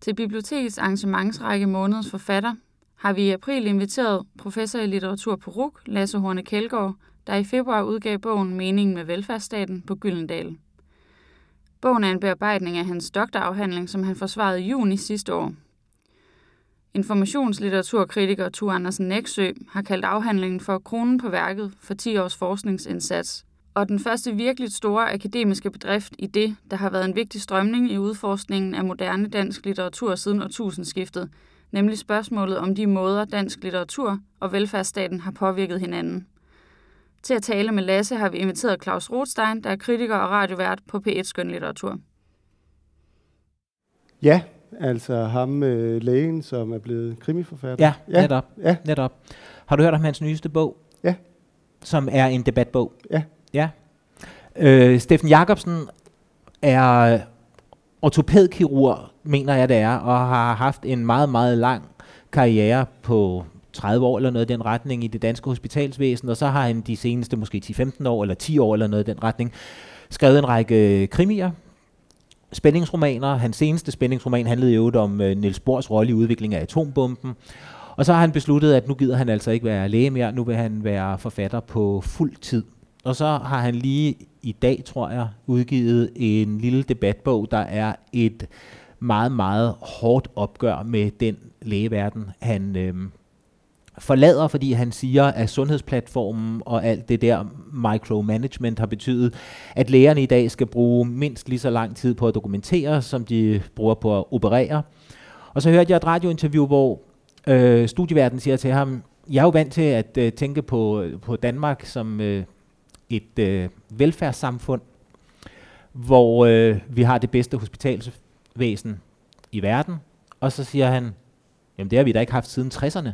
Til bibliotekets arrangementsrække Månedens Forfatter har vi i april inviteret professor i litteratur på RUK, Lasse Horne Kjeldgaard, der i februar udgav bogen Meningen med velfærdsstaten på Gyldendal. Bogen er en bearbejdning af hans doktorafhandling, som han forsvarede i juni sidste år. Informationslitteraturkritiker Tu Andersen Næksø har kaldt afhandlingen for kronen på værket for 10 års forskningsindsats, og den første virkelig store akademiske bedrift i det, der har været en vigtig strømning i udforskningen af moderne dansk litteratur siden årtusindskiftet, nemlig spørgsmålet om de måder, dansk litteratur og velfærdsstaten har påvirket hinanden. Til at tale med Lasse har vi inviteret Claus Rothstein, der er kritiker og radiovært på P1 Skønlitteratur. Ja, altså ham øh, lægen, som er blevet krimiforfatter. Ja, ja. netop. Ja. netop. Har du hørt om hans nyeste bog? Ja. Som er en debatbog? Ja. Ja. Øh, Steffen Jacobsen er ortopædkirurg, mener jeg det er, og har haft en meget, meget lang karriere på 30 år eller noget i den retning i det danske hospitalsvæsen, og så har han de seneste måske 10-15 år eller 10 år eller noget i den retning skrevet en række krimier, spændingsromaner. Hans seneste spændingsroman handlede jo om øh, Niels Bohrs rolle i udviklingen af atombomben. Og så har han besluttet, at nu gider han altså ikke være læge mere, nu vil han være forfatter på fuld tid. Og så har han lige i dag, tror jeg, udgivet en lille debatbog, der er et meget, meget hårdt opgør med den lægeverden, han øh, forlader, fordi han siger, at sundhedsplatformen og alt det der micromanagement har betydet, at lægerne i dag skal bruge mindst lige så lang tid på at dokumentere, som de bruger på at operere. Og så hørte jeg et radiointerview, hvor øh, studieverden siger til ham, jeg er jo vant til at øh, tænke på, øh, på Danmark som øh, et øh, velfærdssamfund, hvor øh, vi har det bedste hospitalsvæsen i verden. Og så siger han, jamen det har vi da ikke haft siden 60'erne.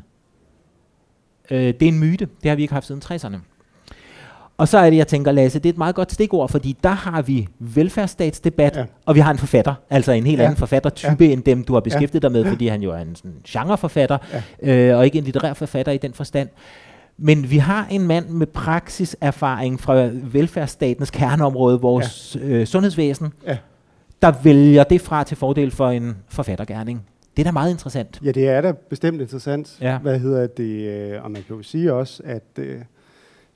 Øh, det er en myte, det har vi ikke haft siden 60'erne. Og så er det, jeg tænker, Lasse, det er et meget godt stikord, fordi der har vi velfærdsstatsdebat, ja. og vi har en forfatter, altså en helt ja. anden forfattertype ja. end dem, du har beskæftiget ja. dig med, fordi han jo er en sådan genreforfatter, ja. øh, og ikke en litterær forfatter i den forstand. Men vi har en mand med praksiserfaring fra velfærdsstatens kerneområde, vores ja. øh, sundhedsvæsen, ja. der vælger det fra til fordel for en forfattergærning. Det er da meget interessant. Ja, det er da bestemt interessant. Ja. Hvad hedder det? Øh, og man kan jo sige også, at øh,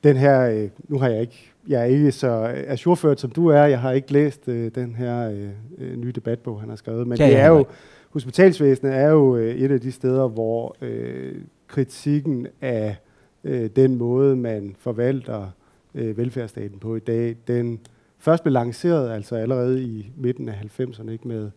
den her, øh, nu har jeg ikke, jeg er ikke så ajourført som du er, jeg har ikke læst øh, den her øh, øh nye debatbog, han har skrevet, men ja, det er jo, hospitalsvæsenet er jo øh, et af de steder, hvor øh, kritikken af øh, den måde, man forvalter øh, velfærdsstaten på i dag, den først blev lanceret altså allerede i midten af 90'erne, ikke med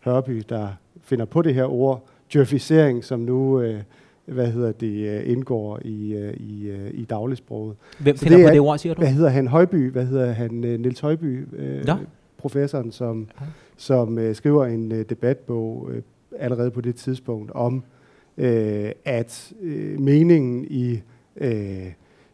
Hørby, der finder på det her ord, djøfisering, som nu øh, hvad hedder det, indgår i, i, i dagligsproget. Hvem finder det på det ord, siger du? Hvad hedder han? Højby, hvad hedder han? Niels Højby, øh, ja. professoren, som, som øh, skriver en øh, debatbog øh, allerede på det tidspunkt om, øh, at øh, meningen i øh,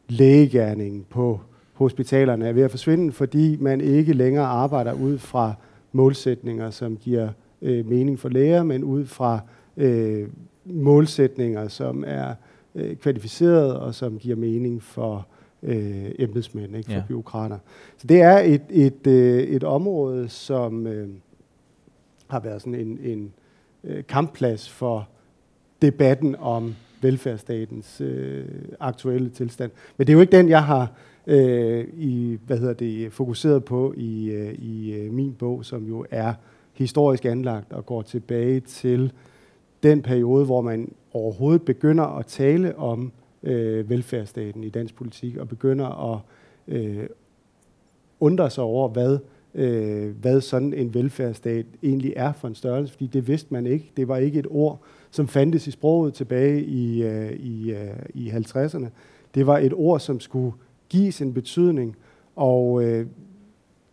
lægegærningen på hospitalerne er ved at forsvinde, fordi man ikke længere arbejder ud fra målsætninger, som giver øh, mening for læger, men ud fra øh, målsætninger, som er øh, kvalificeret og som giver mening for øh, embedsmænd, ikke for ja. byråkrater. Så det er et, et, øh, et område, som øh, har været sådan en, en øh, kampplads for debatten om velfærdsstatens øh, aktuelle tilstand. Men det er jo ikke den, jeg har øh, i, hvad hedder det, fokuseret på i, øh, i øh, min bog, som jo er historisk anlagt og går tilbage til den periode, hvor man overhovedet begynder at tale om øh, velfærdsstaten i dansk politik, og begynder at øh, undre sig over, hvad, øh, hvad sådan en velfærdsstat egentlig er for en størrelse, fordi det vidste man ikke. Det var ikke et ord, som fandtes i sproget tilbage i, øh, i, øh, i 50'erne. Det var et ord, som skulle gives en betydning, og øh,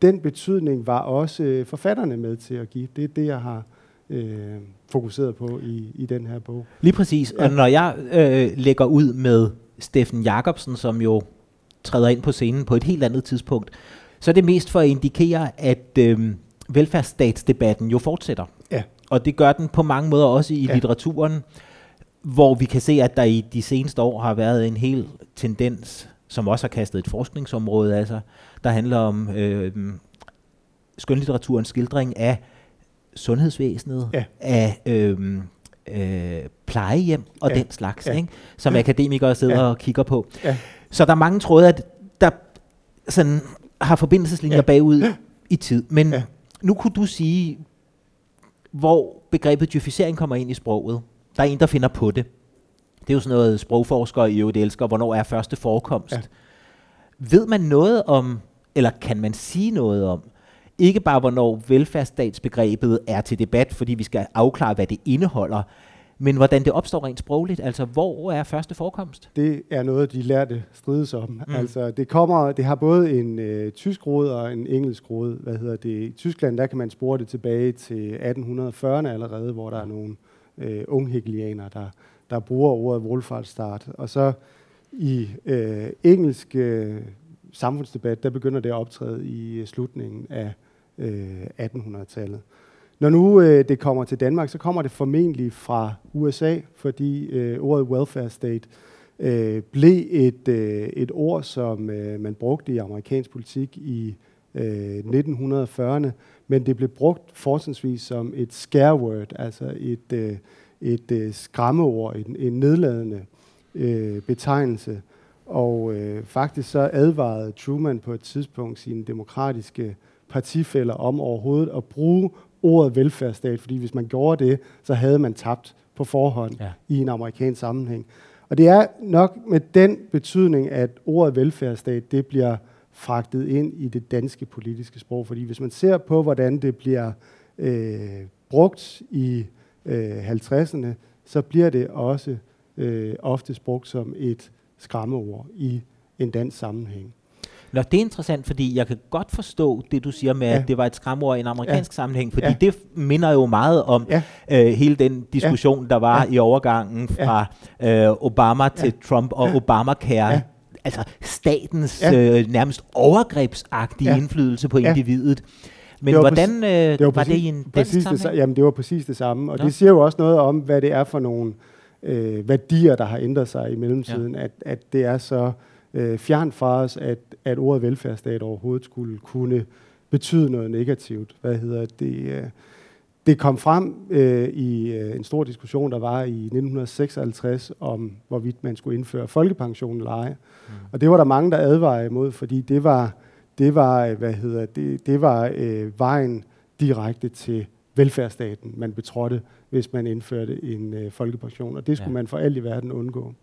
den betydning var også øh, forfatterne med til at give. Det er det, jeg har øh, fokuseret på i, i den her bog. Lige præcis. Ja. Og når jeg øh, lægger ud med Steffen Jacobsen, som jo træder ind på scenen på et helt andet tidspunkt, så er det mest for at indikere, at øh, velfærdsstatsdebatten jo fortsætter. Ja. Og det gør den på mange måder også i ja. litteraturen, hvor vi kan se, at der i de seneste år har været en hel tendens, som også har kastet et forskningsområde af sig, der handler om øh, skønlitteraturens skildring af sundhedsvæsenet, ja. af øhm, øh, plejehjem og ja. den slags, ja. ikke? som ja. akademikere sidder ja. og kigger på. Ja. Så der er mange tråde, at der sådan har forbindelseslinjer ja. bagud i tid. Men ja. nu kunne du sige, hvor begrebet djøfisering kommer ind i sproget. Der er en, der finder på det. Det er jo sådan noget, sprogforskere i øvrigt elsker, hvornår er første forekomst. Ja. Ved man noget om, eller kan man sige noget om, ikke bare hvornår velfærdsstatsbegrebet er til debat, fordi vi skal afklare, hvad det indeholder, men hvordan det opstår rent sprogligt, altså hvor er første forekomst? Det er noget, de lærte strides om. Mm. Altså det kommer, det har både en øh, tysk rod og en engelsk rod. Hvad hedder det? I Tyskland, der kan man spore det tilbage til 1840'erne allerede, hvor der er nogle øh, unghegelianere, der, der bruger ordet Wohlfahrtsstaat. Og så i øh, engelsk øh, samfundsdebat, der begynder det at optræde i øh, slutningen af øh, 1800-tallet. Når nu øh, det kommer til Danmark, så kommer det formentlig fra USA, fordi øh, ordet welfare state øh, blev et, øh, et ord, som øh, man brugte i amerikansk politik i øh, 1940'erne, men det blev brugt fortsatvis som et scare word, altså et, øh, et øh, skræmmeord, en, en nedladende øh, betegnelse. Og øh, faktisk så advarede Truman på et tidspunkt sine demokratiske partifælder om overhovedet at bruge ordet velfærdsstat, fordi hvis man gjorde det, så havde man tabt på forhånd ja. i en amerikansk sammenhæng. Og det er nok med den betydning, at ordet velfærdsstat, det bliver fragtet ind i det danske politiske sprog, fordi hvis man ser på, hvordan det bliver øh, brugt i øh, 50'erne, så bliver det også øh, ofte brugt som et skræmmeord i en dansk sammenhæng. Nå, det er interessant, fordi jeg kan godt forstå det, du siger med, ja. at det var et skræmord i en amerikansk ja. sammenhæng, fordi ja. det minder jo meget om ja. øh, hele den diskussion, der var ja. i overgangen fra øh, Obama til ja. Trump og ja. Obamacare. Ja. Altså statens ja. øh, nærmest overgrebsagtige ja. indflydelse på ja. individet. Men det hvordan præcis, øh, det var, præcis, var det i en præcis det, Jamen, det var præcis det samme. Og Nå. det siger jo også noget om, hvad det er for nogle øh, værdier, der har ændret sig i mellemtiden, ja. at, at det er så øh, fjern fra os, at, at ordet velfærdsstat overhovedet skulle kunne betyde noget negativt. Hvad hedder det? Øh, det kom frem øh, i øh, en stor diskussion, der var i 1956 om, hvorvidt man skulle indføre folkepension eller ej. Mm. Og det var der mange, der advarede imod, fordi det var, det var, øh, hvad hedder det, det var øh, vejen direkte til velfærdsstaten, man betrådte, hvis man indførte en øh, folkepension. Og det skulle ja. man for alt i verden undgå.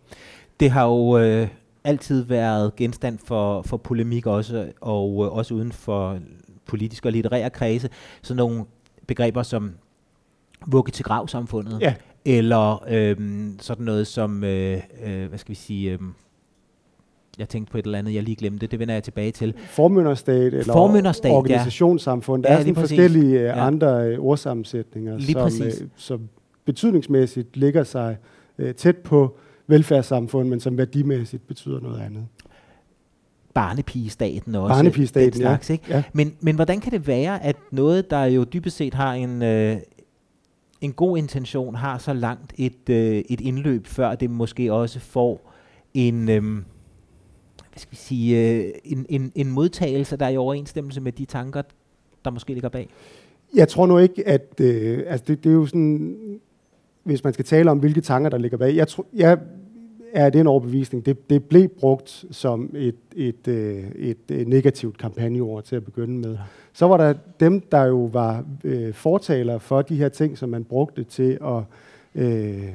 Det har jo øh, altid været genstand for, for polemik også, og øh, også uden for politiske og litterære kredse. Sådan nogle begreber som vugge til grav-samfundet, ja. eller øhm, sådan noget som, øh, øh, hvad skal vi sige, øh, jeg tænkte på et eller andet, jeg lige glemte, det vender jeg tilbage til. Formynderstat eller Formynderstat, organisationssamfund. Der ja, er sådan forskellige øh, ja. andre øh, ordsammensætninger, lige som, øh, som betydningsmæssigt ligger sig øh, tæt på velfærdssamfund, men som værdimæssigt betyder noget andet. Barnepigestaten også. Barnepigestaten, slags, ja. Ikke? ja. Men, men hvordan kan det være, at noget, der jo dybest set har en, øh, en god intention, har så langt et, øh, et indløb, før det måske også får en... Øh, hvad skal vi sige, øh, en, en, en modtagelse, der er i overensstemmelse med de tanker, der måske ligger bag? Jeg tror nu ikke, at øh, altså det, det er jo sådan, hvis man skal tale om, hvilke tanker, der ligger bag. Jeg, tror, jeg er det en overbevisning. Det, det blev brugt som et, et, øh, et, et negativt kampagneord til at begynde med. Så var der dem, der jo var øh, fortalere for de her ting, som man brugte til at øh,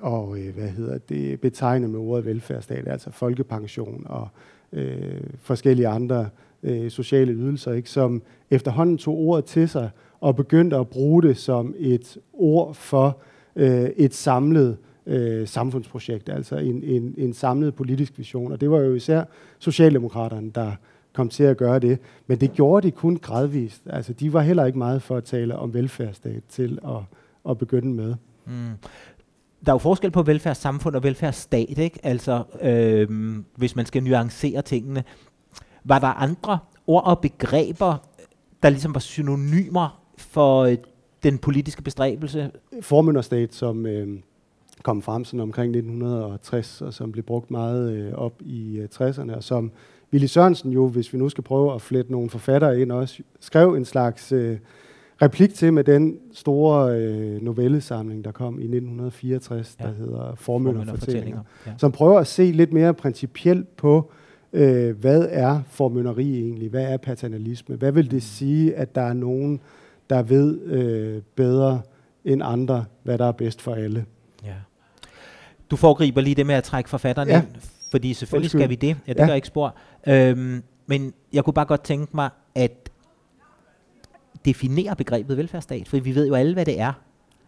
og, øh, hvad hedder det, betegne med ordet velfærdsstat, altså folkepension og øh, forskellige andre øh, sociale ydelser, ikke, som efterhånden tog ordet til sig og begyndte at bruge det som et ord for øh, et samlet øh, samfundsprojekt, altså en, en, en samlet politisk vision. Og det var jo især Socialdemokraterne, der kom til at gøre det. Men det gjorde de kun gradvist. Altså, de var heller ikke meget for at tale om velfærdsstat til at, at begynde med. Mm. Der er jo forskel på velfærdssamfund og velfærdsstat, ikke? Altså, øh, hvis man skal nuancere tingene. Var der andre ord og begreber, der ligesom var synonymer for øh, den politiske bestræbelse? Formynderstat, som øh, kom frem sådan omkring 1960, og som blev brugt meget øh, op i øh, 60'erne, og som Willy Sørensen jo, hvis vi nu skal prøve at flette nogle forfattere ind også, skrev en slags øh, replik til med den store øh, novellesamling, der kom i 1964, ja. der hedder Formynderfortællinger, ja. som prøver at se lidt mere principielt på, øh, hvad er formynderi egentlig? Hvad er paternalisme? Hvad vil det mm. sige, at der er nogen, der ved øh, bedre end andre, hvad der er bedst for alle? Du foregriber lige det med at trække forfatteren ja. ind, fordi selvfølgelig Undskyld. skal vi det. Ja, det ja. gør ikke spor. Øhm, men jeg kunne bare godt tænke mig at definere begrebet velfærdsstat, for vi ved jo alle, hvad det er.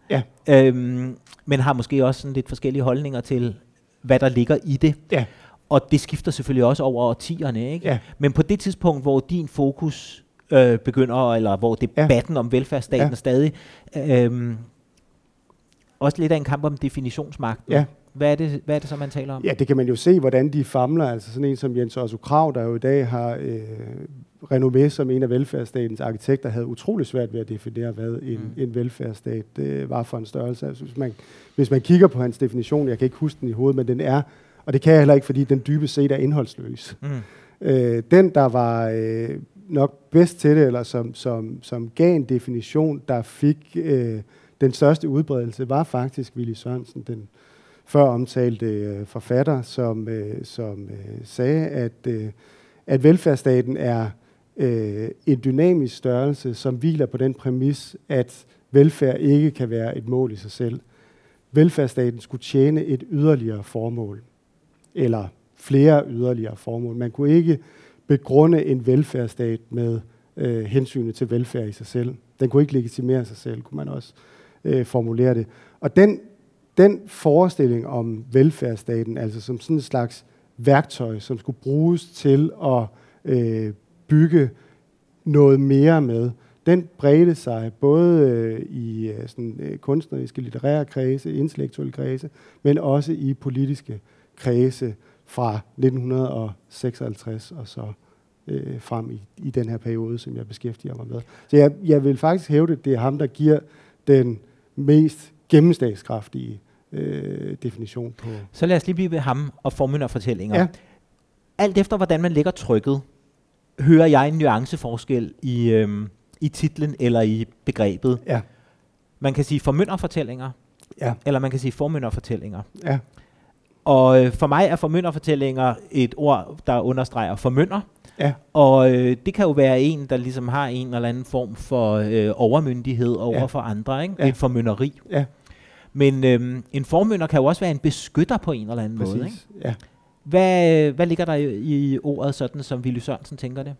Ja. Øhm, men har måske også sådan lidt forskellige holdninger til, hvad der ligger i det. Ja. Og det skifter selvfølgelig også over årtierne. Ikke? Ja. Men på det tidspunkt, hvor din fokus øh, begynder, eller hvor debatten ja. om velfærdsstaten ja. stadig, øh, også lidt af en kamp om definitionsmagten. Ja. Hvad er, det, hvad er det så, man taler om? Ja, det kan man jo se, hvordan de famler. Altså sådan en som Jens Otto Krav, der jo i dag har øh, renommé som en af velfærdsstatens arkitekter, havde utrolig svært ved at definere, hvad en, mm. en velfærdsstat øh, var for en størrelse. Altså, hvis, man, hvis man kigger på hans definition, jeg kan ikke huske den i hovedet, men den er, og det kan jeg heller ikke, fordi den dybest set er indholdsløs. Mm. Øh, den, der var øh, nok bedst til det, eller som, som, som gav en definition, der fik øh, den største udbredelse, var faktisk Willy Sørensen, den før omtalte øh, forfatter, som, øh, som øh, sagde, at, øh, at velfærdsstaten er øh, en dynamisk størrelse, som hviler på den præmis, at velfærd ikke kan være et mål i sig selv. Velfærdsstaten skulle tjene et yderligere formål, eller flere yderligere formål. Man kunne ikke begrunde en velfærdsstat med øh, hensynet til velfærd i sig selv. Den kunne ikke legitimere sig selv, kunne man også øh, formulere det. Og den, den forestilling om velfærdsstaten, altså som sådan en slags værktøj, som skulle bruges til at øh, bygge noget mere med, den bredte sig både øh, i øh, sådan, øh, kunstneriske, litterære kredse, intellektuelle kredse, men også i politiske kredse fra 1956 og så øh, frem i, i den her periode, som jeg beskæftiger mig med. Så jeg, jeg vil faktisk hævde, det, det er ham, der giver den mest gennemslagskraftige øh, definition på... Så lad os lige blive ved ham og formynderfortællinger. Ja. Alt efter, hvordan man lægger trykket, hører jeg en nuanceforskel i, øhm, i titlen eller i begrebet. Ja. Man kan sige formynderfortællinger, ja. eller man kan sige formynderfortællinger. Ja. Og øh, for mig er formynderfortællinger et ord, der understreger formynder. Ja. Og øh, det kan jo være en, der ligesom har en eller anden form for øh, overmyndighed over ja. for andre. Ikke? Ja. Et formynderi. Ja. Men øh, en formynder kan jo også være en beskytter på en eller anden Præcis. måde. Ikke? Ja. Hvad, hvad ligger der i, i ordet, sådan som Willy Sørensen tænker det?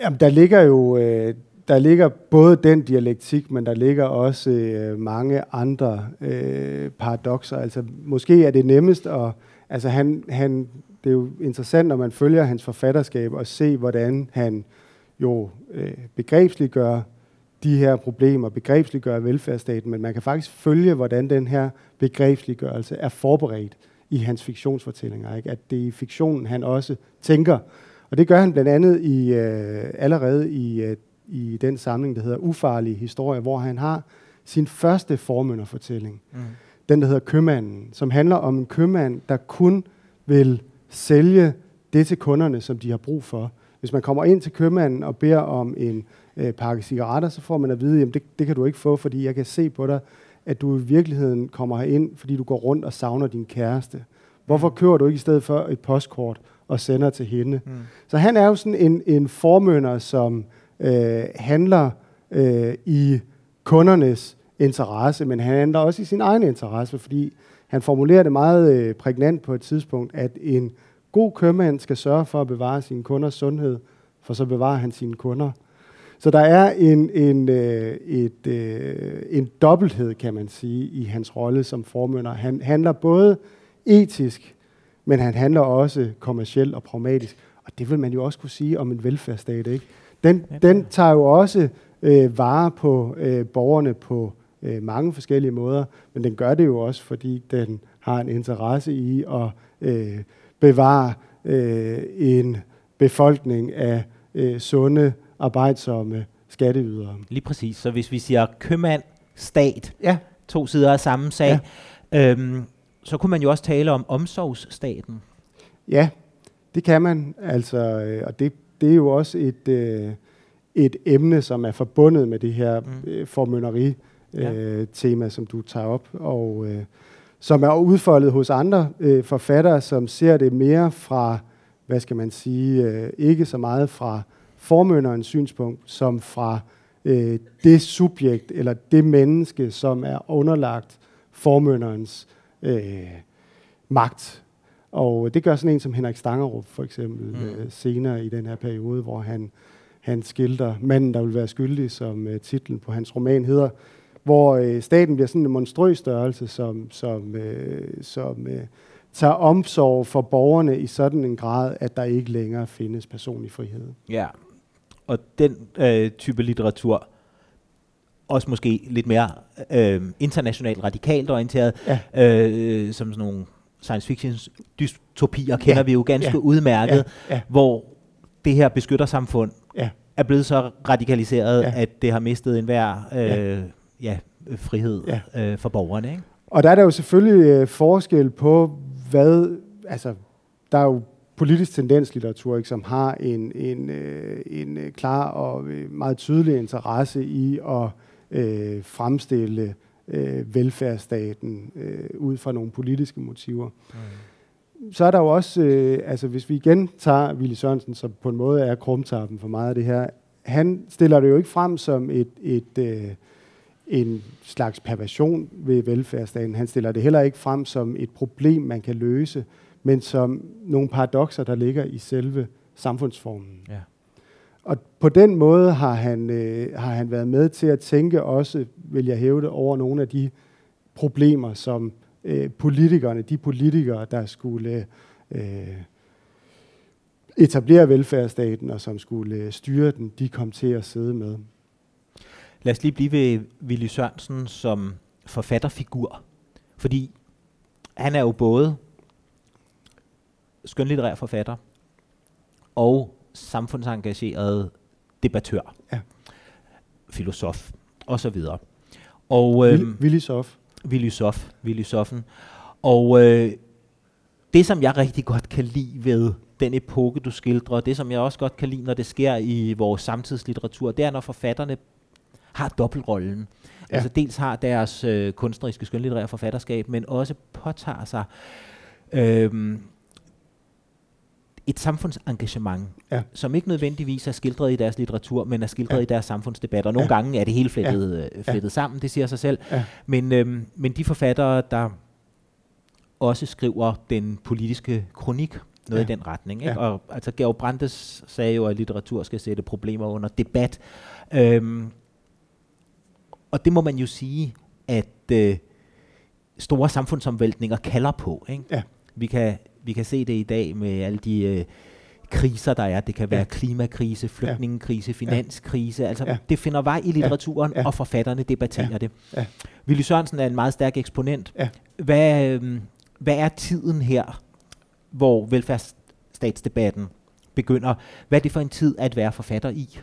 Jamen, der ligger jo øh, der ligger både den dialektik, men der ligger også øh, mange andre øh, paradoxer. Altså, måske er det nemmest at... Altså, han, han, det er jo interessant, når man følger hans forfatterskab og se, hvordan han jo øh, begrebsliggør de her problemer, begrebsliggør velfærdsstaten, men man kan faktisk følge, hvordan den her begrebsliggørelse er forberedt i hans fiktionsfortællinger. Ikke? At det er i fiktionen, han også tænker. Og det gør han blandt andet i, øh, allerede i, øh, i den samling, der hedder Ufarlige Historier, hvor han har sin første formynderfortælling. Mm. Den, der hedder Købmanden, som handler om en købmand, der kun vil sælge det til kunderne, som de har brug for. Hvis man kommer ind til købmanden og beder om en øh, pakke cigaretter, så får man at vide, at det, det kan du ikke få, fordi jeg kan se på dig, at du i virkeligheden kommer ind, fordi du går rundt og savner din kæreste. Hvorfor mm. kører du ikke i stedet for et postkort og sender til hende? Mm. Så han er jo sådan en, en formønder, som øh, handler øh, i kundernes interesse, men han handler også i sin egen interesse, fordi han formulerer det meget øh, prægnant på et tidspunkt, at en god købmand skal sørge for at bevare sine kunders sundhed, for så bevarer han sine kunder. Så der er en, en, øh, et, øh, en dobbelthed, kan man sige, i hans rolle som formønder. Han handler både etisk, men han handler også kommercielt og pragmatisk. Og det vil man jo også kunne sige om en velfærdsstat. Ikke? Den, den tager jo også øh, vare på øh, borgerne på øh, mange forskellige måder, men den gør det jo også, fordi den har en interesse i at øh, bevare øh, en befolkning af øh, sunde, arbejdsomme skatteydere. Lige præcis. Så hvis vi siger købmand, stat, ja. to sider af samme sag, ja. øhm, så kunne man jo også tale om omsorgsstaten. Ja, det kan man. Altså, øh, og det, det er jo også et, øh, et emne, som er forbundet med det her mm. øh, formønneri øh, tema, som du tager op, og øh, som er udfoldet hos andre øh, forfattere, som ser det mere fra, hvad skal man sige, øh, ikke så meget fra formønderens synspunkt, som fra øh, det subjekt eller det menneske, som er underlagt formønderens øh, magt. Og det gør sådan en som Henrik Stangerup for eksempel mm. øh, senere i den her periode, hvor han, han skilter Manden, der vil være skyldig, som øh, titlen på hans roman hedder, hvor øh, staten bliver sådan en monstrøs størrelse, som, som, øh, som øh, tager omsorg for borgerne i sådan en grad, at der ikke længere findes personlig frihed. Ja, og den øh, type litteratur, også måske lidt mere øh, internationalt radikalt orienteret, ja. øh, som sådan nogle science fiction dystopier kender ja. vi jo ganske ja. udmærket, ja. Ja. hvor det her beskyttersamfund ja. er blevet så radikaliseret, ja. at det har mistet enhver øh, ja. Ja, frihed ja. Øh, for borgerne. Ikke? Og der er der jo selvfølgelig øh, forskel på, hvad, altså, der er jo politisk tendenslitteratur, ikke, som har en, en, øh, en øh, klar og øh, meget tydelig interesse i at øh, fremstille øh, velfærdsstaten øh, ud fra nogle politiske motiver. Mm. Så er der jo også, øh, altså hvis vi igen tager Willy Sørensen, som på en måde er krumtappen for meget af det her, han stiller det jo ikke frem som et, et øh, en slags perversion ved velfærdsstaten. Han stiller det heller ikke frem som et problem, man kan løse, men som nogle paradoxer, der ligger i selve samfundsformen. Ja. Og på den måde har han, øh, har han været med til at tænke også, vil jeg hævde, over nogle af de problemer, som øh, politikerne, de politikere, der skulle øh, etablere velfærdsstaten og som skulle øh, styre den, de kom til at sidde med. Lad os lige blive ved Willy Sørensen som forfatterfigur. Fordi han er jo både skønlitterær forfatter og samfundsengageret debattør, ja. filosof og så videre. Og, øh, Willy Sof. Willy Sof, Willy Soffen. Og øh, det, som jeg rigtig godt kan lide ved den epoke, du skildrer, det, som jeg også godt kan lide, når det sker i vores samtidslitteratur, det er, når forfatterne har dobbeltrollen. Ja. Altså dels har deres øh, kunstneriske skønlitterære forfatterskab, men også påtager sig øh, et samfundsengagement, ja. som ikke nødvendigvis er skildret i deres litteratur, men er skildret ja. i deres samfundsdebatter. Nogle ja. gange er det hele flettet, ja. Øh, flettet ja. sammen, det siger sig selv. Ja. Men, øhm, men de forfattere, der også skriver den politiske kronik, noget ja. i den retning. Ikke? Ja. Og altså Georg Brandes sagde jo, at litteratur skal sætte problemer under debat. Øhm, og det må man jo sige, at øh, store samfundsomvæltninger kalder på. Ikke? Ja. Vi kan vi kan se det i dag med alle de øh, kriser, der er. Det kan være ja. klimakrise, flygtningekrise, finanskrise. Altså, ja. det finder vej i litteraturen, ja. Ja. og forfatterne debatterer ja. det. Ja. Willy Sørensen er en meget stærk eksponent. Ja. Hvad, øh, hvad er tiden her, hvor velfærdsstatsdebatten begynder? Hvad er det for en tid at være forfatter i?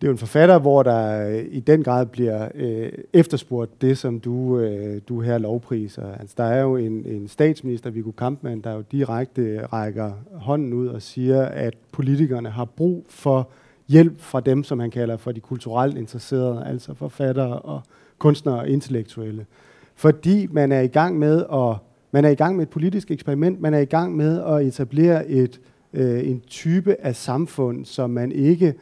Det er jo en forfatter, hvor der øh, i den grad bliver øh, efterspurgt det, som du, øh, du her lovpriser. Altså, der er jo en, en statsminister, Viggo Kampmann, der jo direkte rækker hånden ud og siger, at politikerne har brug for hjælp fra dem, som han kalder for de kulturelt interesserede, altså forfattere og kunstnere og intellektuelle. Fordi man er i gang med at man er i gang med et politisk eksperiment, man er i gang med at etablere et, øh, en type af samfund, som man ikke øh,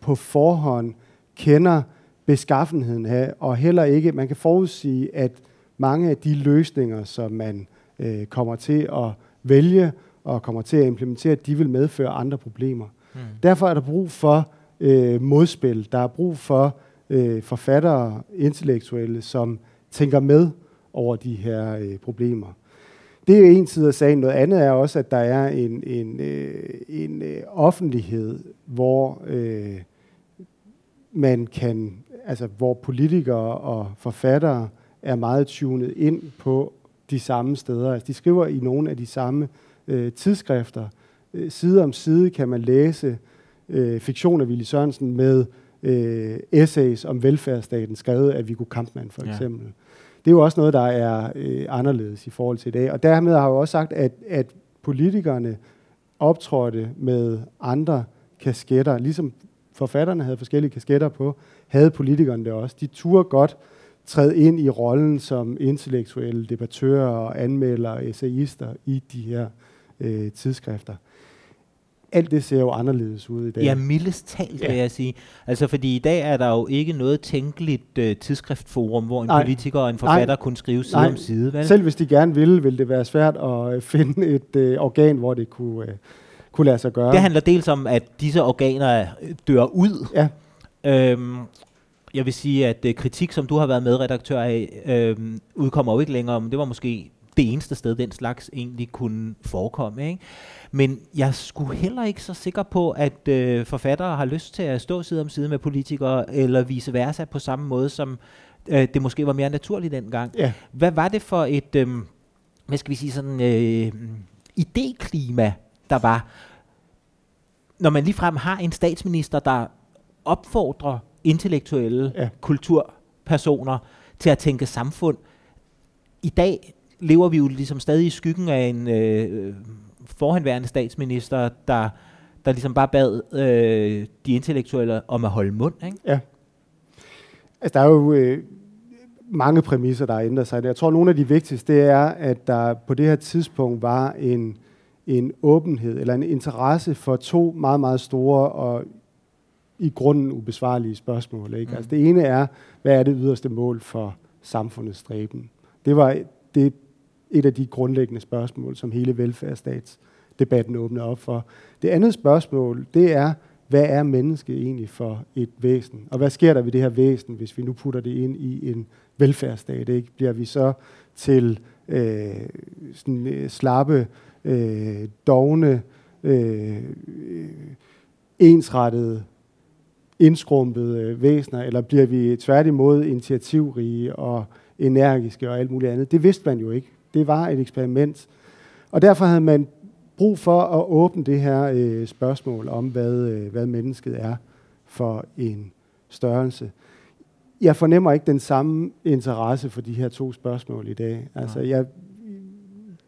på forhånd kender beskaffenheden af, og heller ikke, man kan forudsige, at mange af de løsninger, som man øh, kommer til at vælge og kommer til at implementere, de vil medføre andre problemer. Mm. Derfor er der brug for øh, modspil. Der er brug for øh, forfattere, intellektuelle, som tænker med over de her øh, problemer. Det er en side af sagen. Noget andet er også, at der er en, en, øh, en øh, offentlighed, hvor øh, man kan, altså hvor politikere og forfattere er meget tunet ind på de samme steder. Altså, de skriver i nogle af de samme øh, tidsskrifter. Øh, side om side kan man læse øh, fiktion af Willy Sørensen med øh, essays om velfærdsstaten, skrevet af Viggo Kampmann for eksempel. Ja det er jo også noget, der er øh, anderledes i forhold til i dag. Og dermed har jeg jo også sagt, at, at politikerne optrådte med andre kasketter, ligesom forfatterne havde forskellige kasketter på, havde politikerne det også. De turde godt træde ind i rollen som intellektuelle debattører, anmeldere, essayister i de her øh, tidsskrifter alt det ser jo anderledes ud i dag. Ja, mildest talt, ja. vil jeg sige. Altså, fordi i dag er der jo ikke noget tænkeligt uh, tidsskriftforum, hvor en Nej. politiker og en forfatter Nej. kunne skrive side Nej. om side. Vel? Selv hvis de gerne ville, ville det være svært at uh, finde et uh, organ, hvor det kunne, uh, kunne lade sig gøre. Det handler dels om, at disse organer dør ud. Ja. Øhm, jeg vil sige, at uh, kritik, som du har været medredaktør af, øh, udkommer jo ikke længere, men det var måske det eneste sted, den slags egentlig kunne forekomme. Ikke? Men jeg skulle heller ikke så sikker på, at øh, forfattere har lyst til at stå side om side med politikere, eller vice versa på samme måde, som øh, det måske var mere naturligt dengang. Ja. Hvad var det for et, øh, hvad skal vi sige, sådan øh, idéklima, der var, når man ligefrem har en statsminister, der opfordrer intellektuelle ja. kulturpersoner til at tænke samfund. I dag lever vi jo ligesom stadig i skyggen af en øh, forhenværende statsminister, der, der ligesom bare bad øh, de intellektuelle om at holde mund. Ikke? Ja. Altså, der er jo øh, mange præmisser, der har ændret sig. Jeg tror, nogle af de vigtigste, det er, at der på det her tidspunkt var en, en åbenhed, eller en interesse for to meget, meget store og i grunden ubesvarlige spørgsmål. Ikke? Mm. Altså, det ene er, hvad er det yderste mål for samfundets stræben? Det var det et af de grundlæggende spørgsmål, som hele velfærdsstatsdebatten åbner op for. Det andet spørgsmål, det er, hvad er mennesket egentlig for et væsen? Og hvad sker der ved det her væsen, hvis vi nu putter det ind i en velfærdsstat? Ikke? Bliver vi så til øh, sådan, øh, slappe, øh, dogne, øh, ensrettede, indskrumpede væsener, eller bliver vi tværtimod initiativrige og energiske og alt muligt andet? Det vidste man jo ikke. Det var et eksperiment. Og derfor havde man brug for at åbne det her øh, spørgsmål om, hvad, øh, hvad mennesket er for en størrelse. Jeg fornemmer ikke den samme interesse for de her to spørgsmål i dag. Altså, jeg,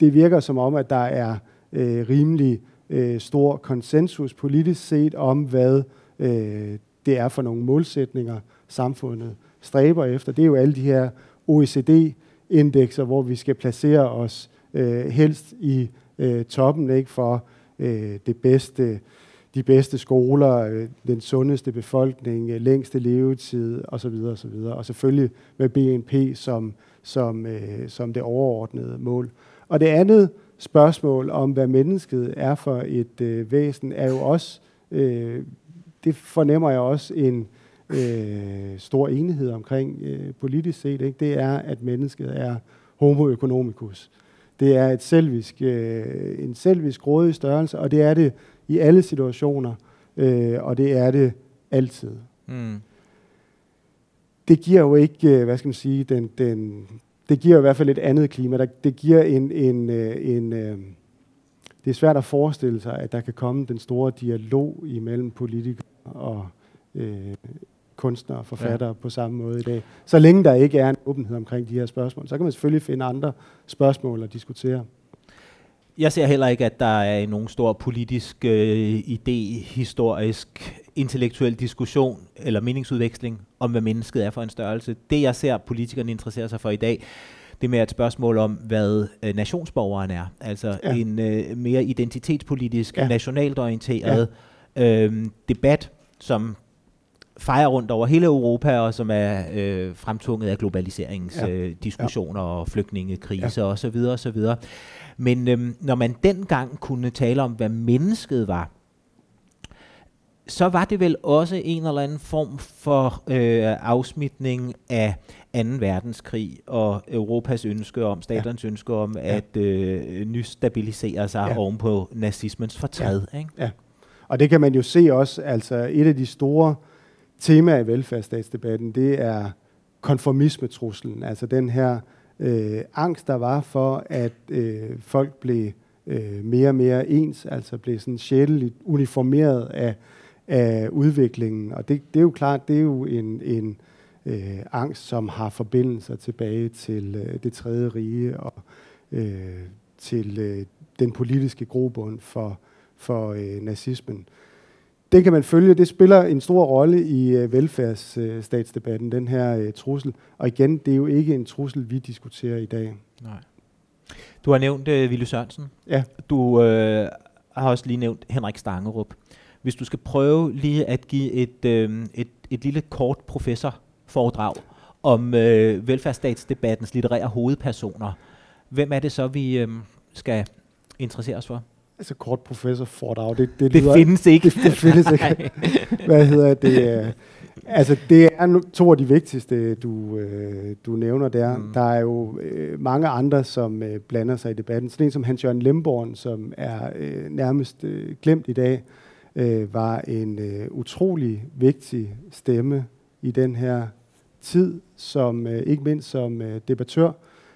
det virker som om, at der er øh, rimelig øh, stor konsensus politisk set om, hvad øh, det er for nogle målsætninger, samfundet stræber efter. Det er jo alle de her OECD indekser, hvor vi skal placere os øh, helst i øh, toppen ikke for øh, det bedste, de bedste skoler, øh, den sundeste befolkning, øh, længste levetid osv. osv. Og selvfølgelig med BNP som, som, øh, som det overordnede mål. Og det andet spørgsmål om, hvad mennesket er for et øh, væsen, er jo også, øh, det fornemmer jeg også en, øh, stor enighed omkring øh, politisk set, ikke? det er, at mennesket er homo economicus. Det er et selvisk, øh, en selvisk rådig størrelse, og det er det i alle situationer, øh, og det er det altid. Mm. Det giver jo ikke, øh, hvad skal man sige, den, den, det giver i hvert fald et andet klima. Der, det giver en, en, øh, en øh, det er svært at forestille sig, at der kan komme den store dialog imellem politikere og øh, kunstnere og forfattere ja. på samme måde i dag. Så længe der ikke er en åbenhed omkring de her spørgsmål, så kan man selvfølgelig finde andre spørgsmål at diskutere. Jeg ser heller ikke, at der er nogen stor politisk øh, idé, historisk, intellektuel diskussion eller meningsudveksling om, hvad mennesket er for en størrelse. Det, jeg ser politikerne interesserer sig for i dag, det er mere et spørgsmål om, hvad øh, nationsborgeren er. Altså ja. en øh, mere identitetspolitisk, ja. nationalt orienteret ja. øh, debat, som fejrer rundt over hele Europa, og som er øh, fremtunget af globaliseringsdiskussioner ja. øh, og flygtningekriser ja. osv. osv. Men øh, når man dengang kunne tale om, hvad mennesket var, så var det vel også en eller anden form for øh, afsmitning af 2. verdenskrig og Europas ønske om, staternes ja. ønske om ja. at øh, nystabilisere sig ja. oven på nazismens fortræd. Ja. Ikke? ja. Og det kan man jo se også, altså et af de store tema i velfærdsstatsdebatten, det er konformismetruslen, altså den her øh, angst, der var for, at øh, folk blev øh, mere og mere ens, altså blev sådan sjældent uniformeret af, af udviklingen. Og det, det er jo klart, det er jo en, en øh, angst, som har forbindelser tilbage til øh, det tredje rige og øh, til øh, den politiske grobund for, for øh, nazismen den kan man følge. Det spiller en stor rolle i uh, velfærdsstatsdebatten, den her uh, trussel. Og igen, det er jo ikke en trussel, vi diskuterer i dag. Nej. Du har nævnt uh, Ville Sørensen. Ja. Du uh, har også lige nævnt Henrik Stangerup. Hvis du skal prøve lige at give et, uh, et, et lille kort professorforedrag om uh, velfærdsstatsdebattens litterære hovedpersoner, hvem er det så, vi uh, skal interessere os for? Altså kort professor foredrag, det, det, det lyder, findes ikke. Det, det findes ikke. Hvad hedder det? Altså det er to af de vigtigste, du, øh, du nævner der. Mm. Der er jo øh, mange andre, som øh, blander sig i debatten. Sådan en som Hans-Jørgen Lemborn, som er øh, nærmest øh, glemt i dag, øh, var en øh, utrolig vigtig stemme i den her tid, som øh, ikke mindst som øh, debattør.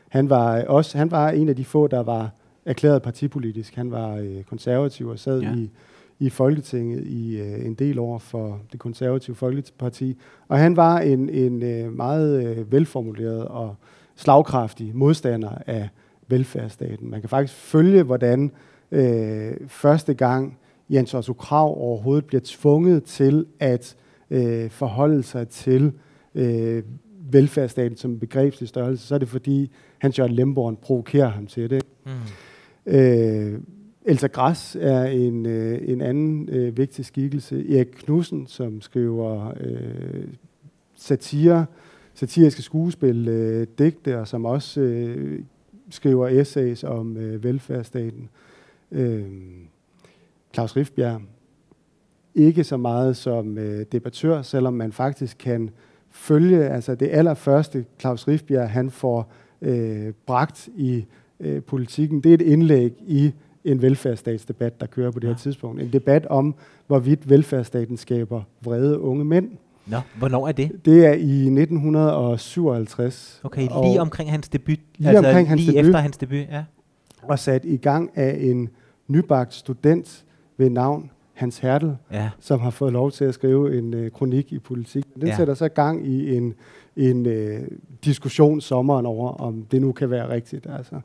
Han var også han var en af de få, der var erklæret partipolitisk. Han var øh, konservativ og sad ja. i, i Folketinget i øh, en del år for det konservative Folkeparti. Og han var en, en øh, meget øh, velformuleret og slagkraftig modstander af velfærdsstaten. Man kan faktisk følge, hvordan øh, første gang Jens Otto Krav overhovedet bliver tvunget til at øh, forholde sig til øh, velfærdsstaten som begrebslig størrelse, så er det fordi Hans Jørgen Lemborn provokerer ham til det. Mm. Øh, Elsa Græs er en, øh, en anden øh, vigtig skikkelse. Erik Knudsen, som skriver øh, satire, satiriske skuespil, øh, digte, og som også øh, skriver essays om øh, velfærdsstaten. Øh, Claus Rifbjerg. Ikke så meget som øh, debattør, selvom man faktisk kan følge, altså det allerførste Claus Rifbjerg, han får øh, bragt i øh, politikken, det er et indlæg i en velfærdsstatsdebat, der kører på det her tidspunkt. En debat om, hvorvidt velfærdsstaten skaber vrede unge mænd. Nå, hvornår er det? Det er i 1957. Okay, lige omkring hans debut. Lige altså omkring hans lige debut, efter hans debut, ja. Og sat i gang af en nybagt student ved navn Hans Hertel, ja. som har fået lov til at skrive en øh, kronik i politik. Den ja. sætter så gang i en, en øh, diskussion sommeren over, om det nu kan være rigtigt. Altså.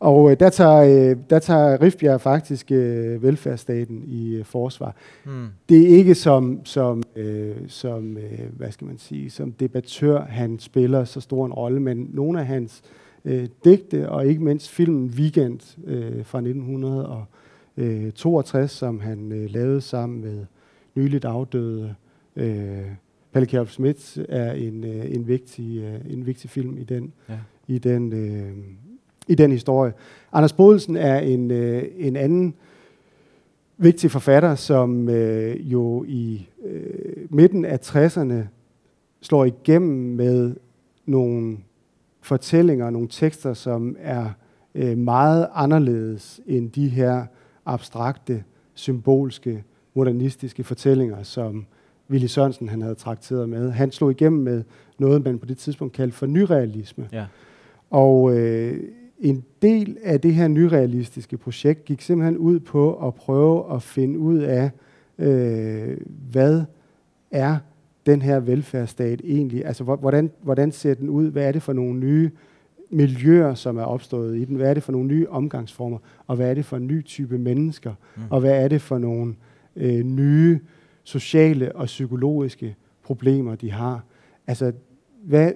Og øh, der, tager, øh, der tager Rifbjerg faktisk øh, velfærdsstaten i øh, forsvar. Mm. Det er ikke som, som, øh, som øh, hvad skal man sige, som debattør, han spiller så stor en rolle, men nogle af hans øh, digte, og ikke mindst filmen Weekend øh, fra 1962, som han øh, lavede sammen med nyligt afdøde øh, Palle Kjærp Schmidt, er en, øh, en, vigtig, øh, en vigtig film i den, ja. i den øh, i den historie. Anders Bodelsen er en, øh, en anden vigtig forfatter, som øh, jo i øh, midten af 60'erne slår igennem med nogle fortællinger, nogle tekster, som er øh, meget anderledes end de her abstrakte, symbolske, modernistiske fortællinger, som Willy Sørensen han havde trakteret med. Han slog igennem med noget, man på det tidspunkt kaldte for nyrealisme. Ja. Og øh, en del af det her nyrealistiske projekt gik simpelthen ud på at prøve at finde ud af, øh, hvad er den her velfærdsstat egentlig? Altså, hvordan, hvordan ser den ud? Hvad er det for nogle nye miljøer, som er opstået i den? Hvad er det for nogle nye omgangsformer? Og hvad er det for en ny type mennesker? Mm. Og hvad er det for nogle øh, nye sociale og psykologiske problemer, de har? Altså, hvad,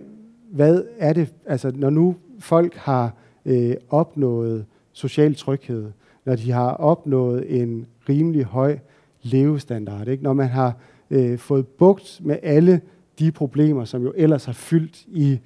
hvad er det, altså når nu folk har øh, opnået social tryghed, når de har opnået en rimelig høj levestandard, ikke? når man har øh, fået bugt med alle de problemer, som jo ellers har fyldt i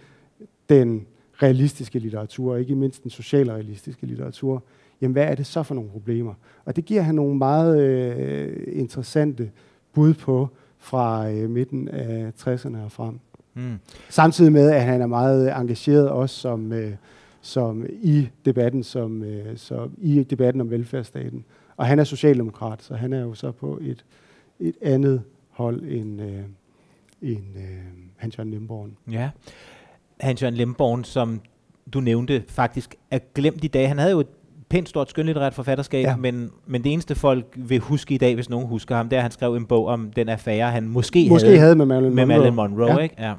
den realistiske litteratur, ikke mindst den socialrealistiske litteratur, jamen hvad er det så for nogle problemer? Og det giver han nogle meget øh, interessante bud på fra øh, midten af 60'erne og frem. Mm. Samtidig med, at han er meget engageret også som, øh, som i debatten som, øh, så i debatten om velfærdsstaten. Og han er socialdemokrat, så han er jo så på et, et andet hold end, øh, end øh, Hans-Jørgen Lemborn. Ja, Hans-Jørgen Lemborn, som du nævnte, faktisk er glemt i dag. Han havde jo et pænt stort skønlitterært forfatterskab, ja. men, men det eneste folk vil huske i dag, hvis nogen husker ham, det er, at han skrev en bog om den affære, han måske, måske havde, havde med Marilyn med Monroe. Marilyn Monroe ja. Ikke? Ja.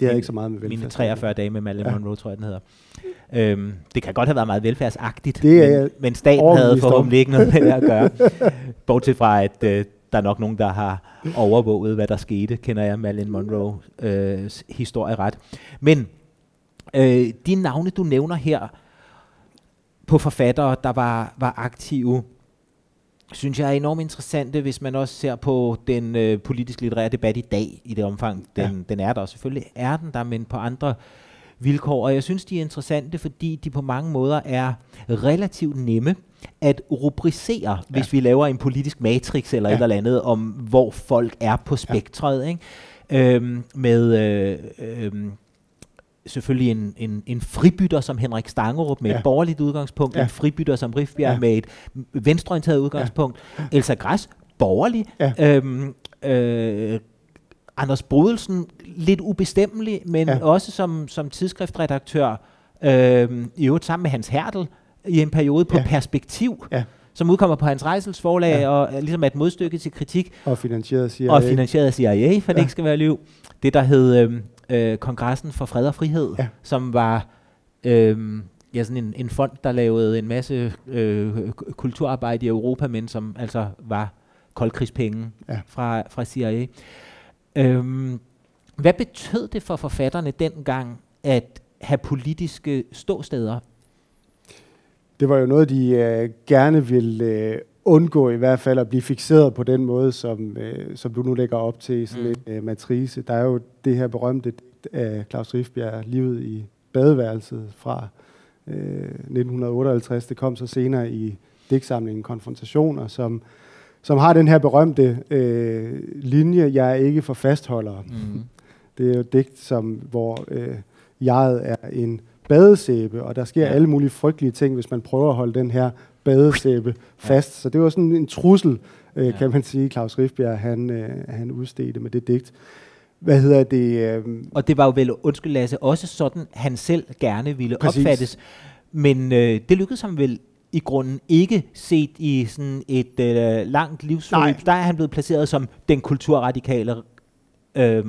Det er ikke så meget med velfærd. Mine 43 dage med Marilyn ja. Monroe, tror jeg, den hedder. Øhm, det kan godt have været meget velfærdsagtigt, det er men, men staten havde forhåbentlig ikke noget med det at gøre. Bortset fra, at øh, der er nok nogen, der har overvåget, hvad der skete, kender jeg Marilyn Monroe øh, historie ret. Men øh, de navne, du nævner her på forfattere, der var, var aktive, synes jeg er enormt interessante, hvis man også ser på den øh, politisk litterære debat i dag, i det omfang, den, ja. den er der. Selvfølgelig er den der, men på andre vilkår. Og jeg synes, de er interessante, fordi de på mange måder er relativt nemme at rubricere, ja. hvis vi laver en politisk matrix eller ja. et eller andet, om hvor folk er på spektret. Ja. Ikke? Øhm, med øh, øh, selvfølgelig en, en, en fribytter som Henrik Stangerup med ja. et borgerligt udgangspunkt, ja. en fribytter som Rifbjerg ja. med et venstreorienteret udgangspunkt, ja. Elsa Græs, borgerlig, ja. øhm, øh, Anders Brodelsen, lidt ubestemmelig, men ja. også som, som tidsskriftredaktør, øh, i øvrigt sammen med Hans Hertel, i en periode på ja. Perspektiv, ja. som udkommer på Hans Rejsels forlag, ja. og ligesom er et modstykke til kritik. Og finansieret af CIA. Og finansieret af CIA, for ja. det ikke skal være liv. Det, der hed øh, øh, Kongressen for Fred og Frihed, ja. som var... Øh, ja, sådan en, en fond, der lavede en masse øh, kulturarbejde i Europa, men som altså var koldkrigspenge ja. fra, fra CIA. Øhm, hvad betød det for forfatterne dengang at have politiske ståsteder? Det var jo noget, de øh, gerne ville øh, undgå i hvert fald at blive fixeret på den måde, som, øh, som du nu lægger op til i sådan mm. en øh, matrice. Der er jo det her berømte af Claus Rifbjerg, Livet i badeværelset fra øh, 1958. Det kom så senere i digtsamlingen Konfrontationer, som som har den her berømte øh, linje, jeg er ikke for fastholder. Mm. Det er jo et digt, som, hvor øh, jeget er en badesæbe, og der sker ja. alle mulige frygtelige ting, hvis man prøver at holde den her badesæbe fast. Så det var sådan en trussel, øh, kan man sige, Claus Rifbjerg, han, øh, han udstedte med det digt. Hvad hedder det? Øh, og det var jo vel, undskyld Lasse, også sådan, han selv gerne ville præcis. opfattes. Men øh, det lykkedes ham vel i grunden ikke set i sådan et øh, langt livsforløb. Der er han blevet placeret som den kulturradikale øh,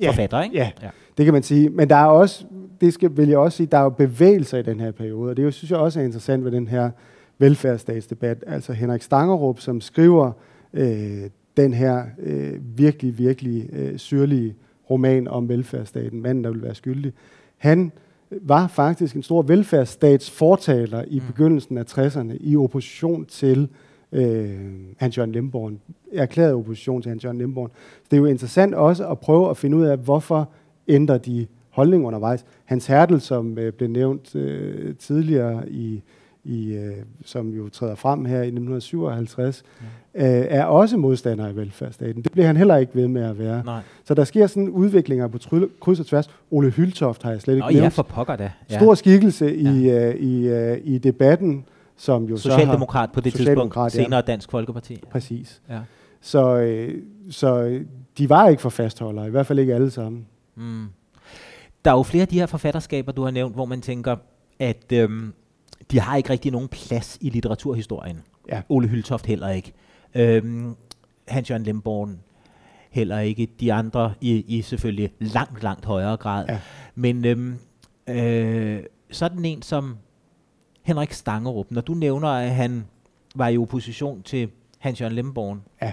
ja, forfatter, ikke? Ja, ja, det kan man sige. Men der er også, det skal, vil jeg også sige, der er jo bevægelser i den her periode, og det synes jeg også er interessant ved den her velfærdsstatsdebat. Altså Henrik Stangerup, som skriver øh, den her øh, virkelig, virkelig øh, syrlige roman om velfærdsstaten, manden, der vil være skyldig. Han var faktisk en stor velfærdsstatsfortaler i mm. begyndelsen af 60'erne i opposition til øh, Hans Jørgen Lemborn. Erklæret opposition til Hans Jørgen Lemborn. Så det er jo interessant også at prøve at finde ud af, hvorfor ændrer de holdning undervejs. Hans Hertel, som øh, blev nævnt øh, tidligere i i, øh, som jo træder frem her i 1957, ja. øh, er også modstander af velfærdsstaten. Det bliver han heller ikke ved med at være. Nej. Så der sker sådan udviklinger på trylle, kryds og tværs. Ole Hyltoft har jeg slet ikke Nå, nævnt. Ja, for pokker da. Ja. Stor skikkelse ja. i, uh, i, uh, i debatten, som jo Socialdemokrat så har, på det tidspunkt, senere Dansk Folkeparti. Præcis. Ja. Så, øh, så de var ikke for fastholdere, i hvert fald ikke alle sammen. Mm. Der er jo flere af de her forfatterskaber, du har nævnt, hvor man tænker, at øhm, de har ikke rigtig nogen plads i litteraturhistorien. Ja. Ole Hyltoft heller ikke. Øhm, Hans-Jørgen Lemborn heller ikke. De andre i, i selvfølgelig langt, langt højere grad. Ja. Men øhm, øh, sådan en som Henrik Stangerup, når du nævner, at han var i opposition til Hans-Jørgen Lemborn, ja.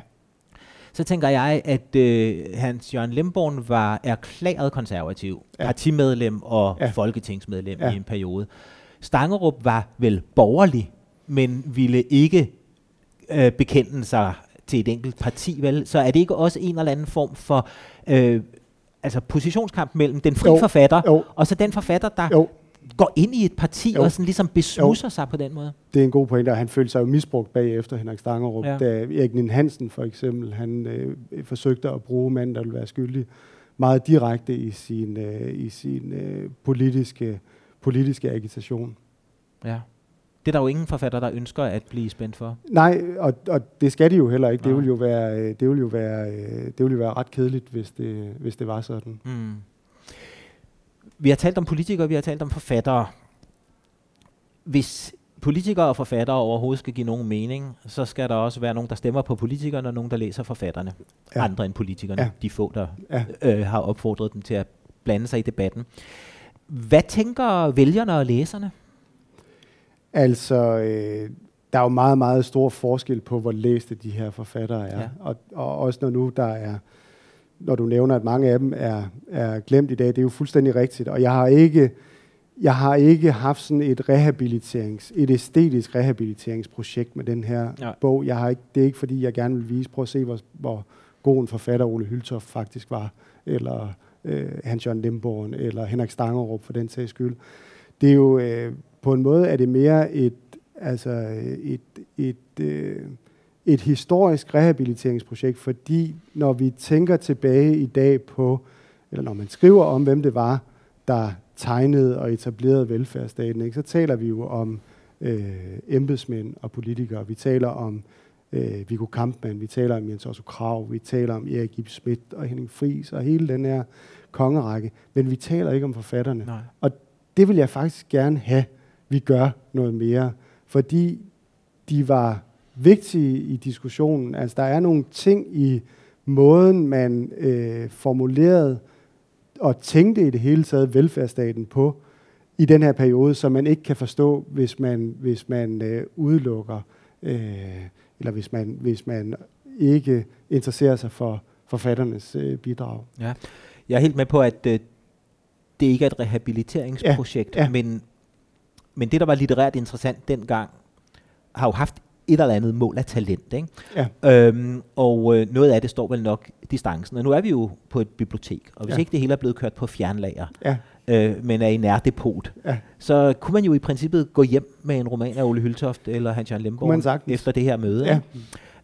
Så tænker jeg, at øh, Hans-Jørgen Lemborn var erklæret konservativ, ja. partimedlem og ja. folketingsmedlem ja. i en periode. Stangerup var vel borgerlig, men ville ikke øh, bekende sig til et enkelt parti, vel? Så er det ikke også en eller anden form for øh, altså positionskamp mellem den fri jo, forfatter jo. og så den forfatter, der jo. Går ind i et parti jo. og sådan ligesom besmusser jo. sig på den måde? Det er en god pointe, og han følte sig jo misbrugt bagefter Henrik Stangerup. Ja. Da Erik Nien Hansen for eksempel, han øh, forsøgte at bruge manden, der ville være skyldig, meget direkte i sin, øh, i sin øh, politiske politiske agitation. Ja. Det er der jo ingen forfatter, der ønsker at blive spændt for. Nej, og, og det skal de jo heller ikke. Det vil jo være, øh, det vil jo være, øh, det vil jo være ret kedeligt, hvis det, hvis det var sådan. Mm. Vi har talt om politikere, vi har talt om forfattere. Hvis politikere og forfattere overhovedet skal give nogen mening, så skal der også være nogen, der stemmer på politikerne, og nogen, der læser forfatterne. Ja. Andre end politikerne, ja. de få, der ja. øh, har opfordret dem til at blande sig i debatten. Hvad tænker vælgerne og læserne? Altså, øh, der er jo meget, meget stor forskel på, hvor læste de her forfattere er. Ja. Og, og også når nu der er, når du nævner, at mange af dem er, er glemt i dag, det er jo fuldstændig rigtigt. Og jeg har ikke, jeg har ikke haft sådan et rehabiliterings, et æstetisk rehabiliteringsprojekt med den her ja. bog. Jeg har ikke, det er ikke fordi, jeg gerne vil vise, prøv at se, hvor, hvor god en forfatter Ole Hyltoft faktisk var, eller øh, Hans-Jørgen Limborg, eller Henrik Stangerup for den sags skyld. Det er jo, øh, på en måde er det mere et, altså et, et, øh, et historisk rehabiliteringsprojekt, fordi når vi tænker tilbage i dag på, eller når man skriver om, hvem det var, der tegnede og etablerede velfærdsstaten, ikke, så taler vi jo om øh, embedsmænd og politikere. Vi taler om øh, Viggo Kampmann, vi taler om Jens Otto Krav, vi taler om Erik Ib Schmidt og Henning Fris og hele den her kongerække, men vi taler ikke om forfatterne. Nej. Og det vil jeg faktisk gerne have, vi gør noget mere, fordi de var vigtige i diskussionen. Altså, der er nogle ting i måden, man øh, formulerede og tænkte i det hele taget velfærdsstaten på i den her periode, som man ikke kan forstå, hvis man, hvis man øh, udelukker, øh, eller hvis man, hvis man ikke interesserer sig for forfatternes øh, bidrag. Ja. Jeg er helt med på, at øh, det ikke er et rehabiliteringsprojekt, ja. Ja. Men, men det, der var litterært interessant dengang, har jo haft et eller andet mål af talent. Ikke? Ja. Øhm, og øh, noget af det står vel nok distancen. Og nu er vi jo på et bibliotek, og hvis ja. ikke det hele er blevet kørt på fjernlager, ja. øh, men er i nærdepot, ja. så kunne man jo i princippet gå hjem med en roman af Ole Hyltoft eller Hans-Jørgen Lemborg efter det her møde. Ja.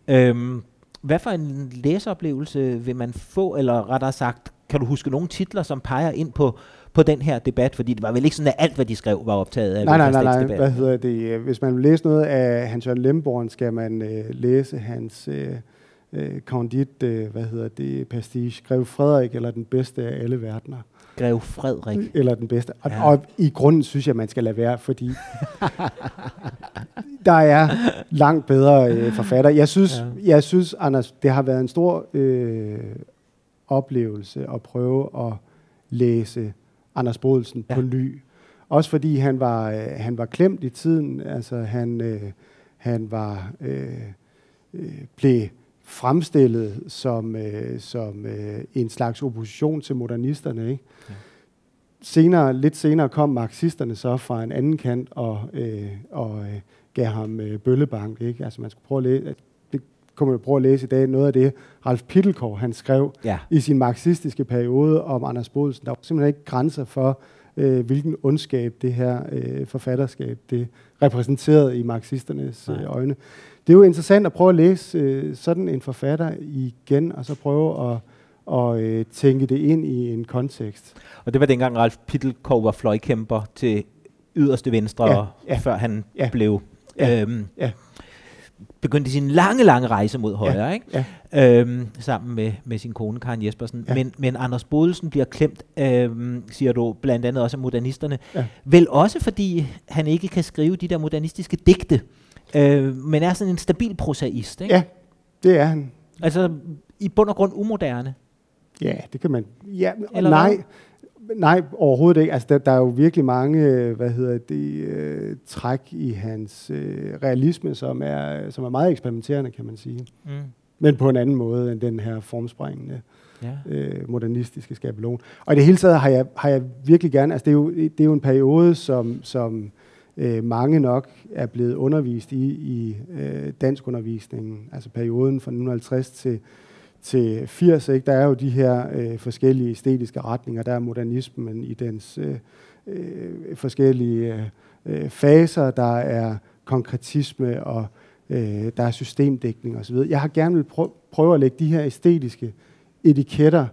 Øhm, hvad for en læseoplevelse vil man få, eller rettere sagt, kan du huske nogle titler, som peger ind på på den her debat, fordi det var vel ikke sådan, at alt, hvad de skrev, var optaget af Nej, nej, nej, nej. Hvad hedder det? Hvis man vil læse noget af Hans Jørgen Lemborg, skal man øh, læse hans øh, øh, øh, hvad hedder det, pastiche, Grev Frederik, eller den bedste af alle verdener. Grev Frederik. Eller den bedste. Og, ja. og i grunden synes jeg, man skal lade være, fordi der er langt bedre øh, forfatter. Jeg synes, ja. jeg synes, Anders, det har været en stor øh, oplevelse at prøve at læse Anders Bodelsen ja. på ny. Også fordi han var, øh, han var klemt i tiden. Altså han, øh, han var øh, øh, blev fremstillet som, øh, som øh, en slags opposition til modernisterne. Ikke? Ja. Senere, lidt senere kom marxisterne så fra en anden kant og, øh, og øh, gav ham øh, bøllebank. Ikke? Altså man skulle prøve at læse, kommer man prøve at læse i dag, noget af det, Ralf Pittelkov han skrev ja. i sin marxistiske periode om Anders Bodelsen. Der var simpelthen ikke grænser for, øh, hvilken ondskab det her øh, forfatterskab det repræsenterede i marxisternes øh, øjne. Det er jo interessant at prøve at læse øh, sådan en forfatter igen, og så prøve at og øh, tænke det ind i en kontekst. Og det var dengang Ralf Pittelkov var fløjkæmper til yderste venstre, ja, ja, før han ja, blev ja, øhm, ja begyndte sin lange, lange rejse mod højre, ja, ikke? Ja. Øhm, sammen med, med sin kone Karen Jespersen. Ja. Men, men Anders Bodelsen bliver klemt, øhm, siger du, blandt andet også af modernisterne. Ja. Vel også fordi han ikke kan skrive de der modernistiske digte, øh, men er sådan en stabil prosaist, ikke? Ja, det er han. Altså i bund og grund umoderne. Ja, det kan man. Ja, Eller nej. Hvad? Nej, overhovedet ikke. Altså, der, der er jo virkelig mange, øh, hvad hedder det, øh, træk i hans øh, realisme, som er, som er meget eksperimenterende, kan man sige. Mm. Men på en anden måde end den her formspringende ja. øh, modernistiske skabelon. Og i det hele taget har jeg, har jeg virkelig gerne, altså det er jo, det er jo en periode, som, som øh, mange nok er blevet undervist i, i øh, dansk undervisningen. Altså perioden fra 1950 til til 80. Ikke? Der er jo de her øh, forskellige æstetiske retninger. Der er modernismen i dens øh, øh, forskellige øh, øh faser. Der er konkretisme, og øh, der er systemdækning osv. Jeg har gerne vil prø- prøve at lægge de her æstetiske etiketter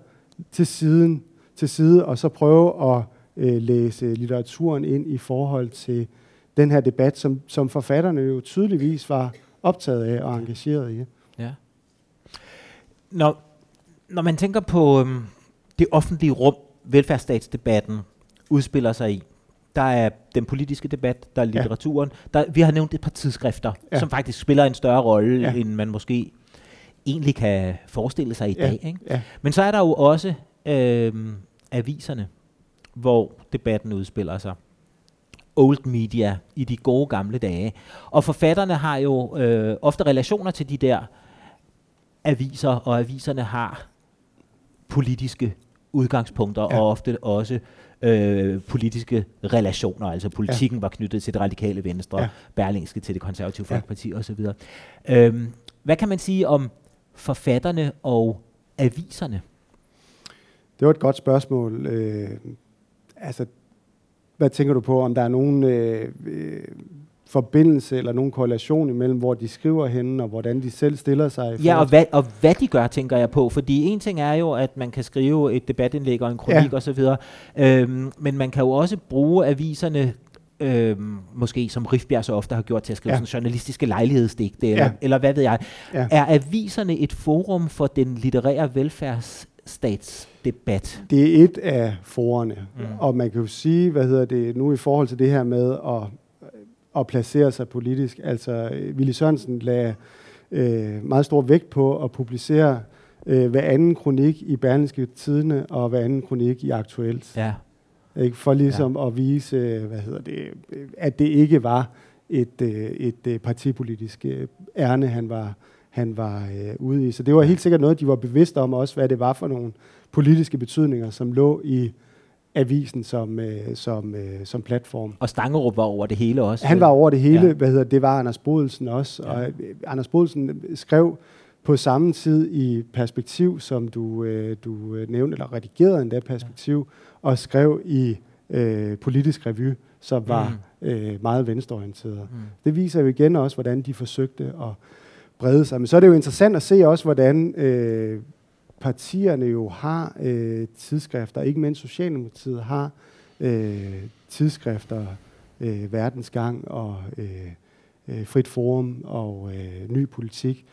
til siden, til side, og så prøve at øh, læse litteraturen ind i forhold til den her debat, som, som forfatterne jo tydeligvis var optaget af og engageret i. Ja når, når man tænker på øhm, det offentlige rum, velfærdsstatsdebatten udspiller sig i, der er den politiske debat, der er litteraturen. Ja. Der, vi har nævnt et par tidsskrifter, ja. som faktisk spiller en større rolle, ja. end man måske egentlig kan forestille sig i ja. dag. Ikke? Ja. Men så er der jo også øhm, aviserne, hvor debatten udspiller sig. old media i de gode gamle dage. Og forfatterne har jo øh, ofte relationer til de der aviser, og aviserne har politiske udgangspunkter, ja. og ofte også øh, politiske relationer. Altså politikken ja. var knyttet til det radikale venstre, ja. Berlingske til det konservative Folkeparti ja. osv. Øhm, hvad kan man sige om forfatterne og aviserne? Det var et godt spørgsmål. Øh, altså, hvad tænker du på, om der er nogen øh, øh, forbindelse eller nogen korrelation imellem, hvor de skriver henne, og hvordan de selv stiller sig? Ja, og hvad, og hvad de gør, tænker jeg på. Fordi en ting er jo, at man kan skrive et debatindlæg og en kronik ja. osv., øhm, men man kan jo også bruge aviserne øhm, måske som Rifbjerg så ofte har gjort til at skrive ja. sådan journalistiske lejlighedsdigte, eller, ja. eller hvad ved jeg. Ja. Er aviserne et forum for den litterære velfærdsstatsdebat? Det er et af forerne, mm. og man kan jo sige, hvad hedder det nu i forhold til det her med at at placere sig politisk. Altså, Willy Sørensen lagde øh, meget stor vægt på at publicere øh, hver anden kronik i Berlingske Tidene og hver anden kronik i Aktuelt. Ja. Ikke? For ligesom ja. at vise, øh, hvad hedder det, at det ikke var et, øh, et, et partipolitisk ærne, han var, han var øh, ude i. Så det var helt sikkert noget, de var bevidste om også, hvad det var for nogle politiske betydninger, som lå i avisen som, øh, som, øh, som platform. Og Stangerup var over det hele også? Han var over det hele. Ja. Hvad hedder, det var Anders Bodelsen også. Ja. Og øh, Anders Bodelsen skrev på samme tid i perspektiv, som du, øh, du øh, nævnte, eller redigerede endda perspektiv, ja. og skrev i øh, politisk revy, som var mm. øh, meget venstreorienteret. Mm. Det viser jo igen også, hvordan de forsøgte at brede sig. Men så er det jo interessant at se også, hvordan øh, partierne jo har øh, tidsskrifter, ikke mindst Socialdemokratiet har øh, tidsskrifter, øh, Verdensgang og øh, øh, Frit Forum og øh, Ny Politik,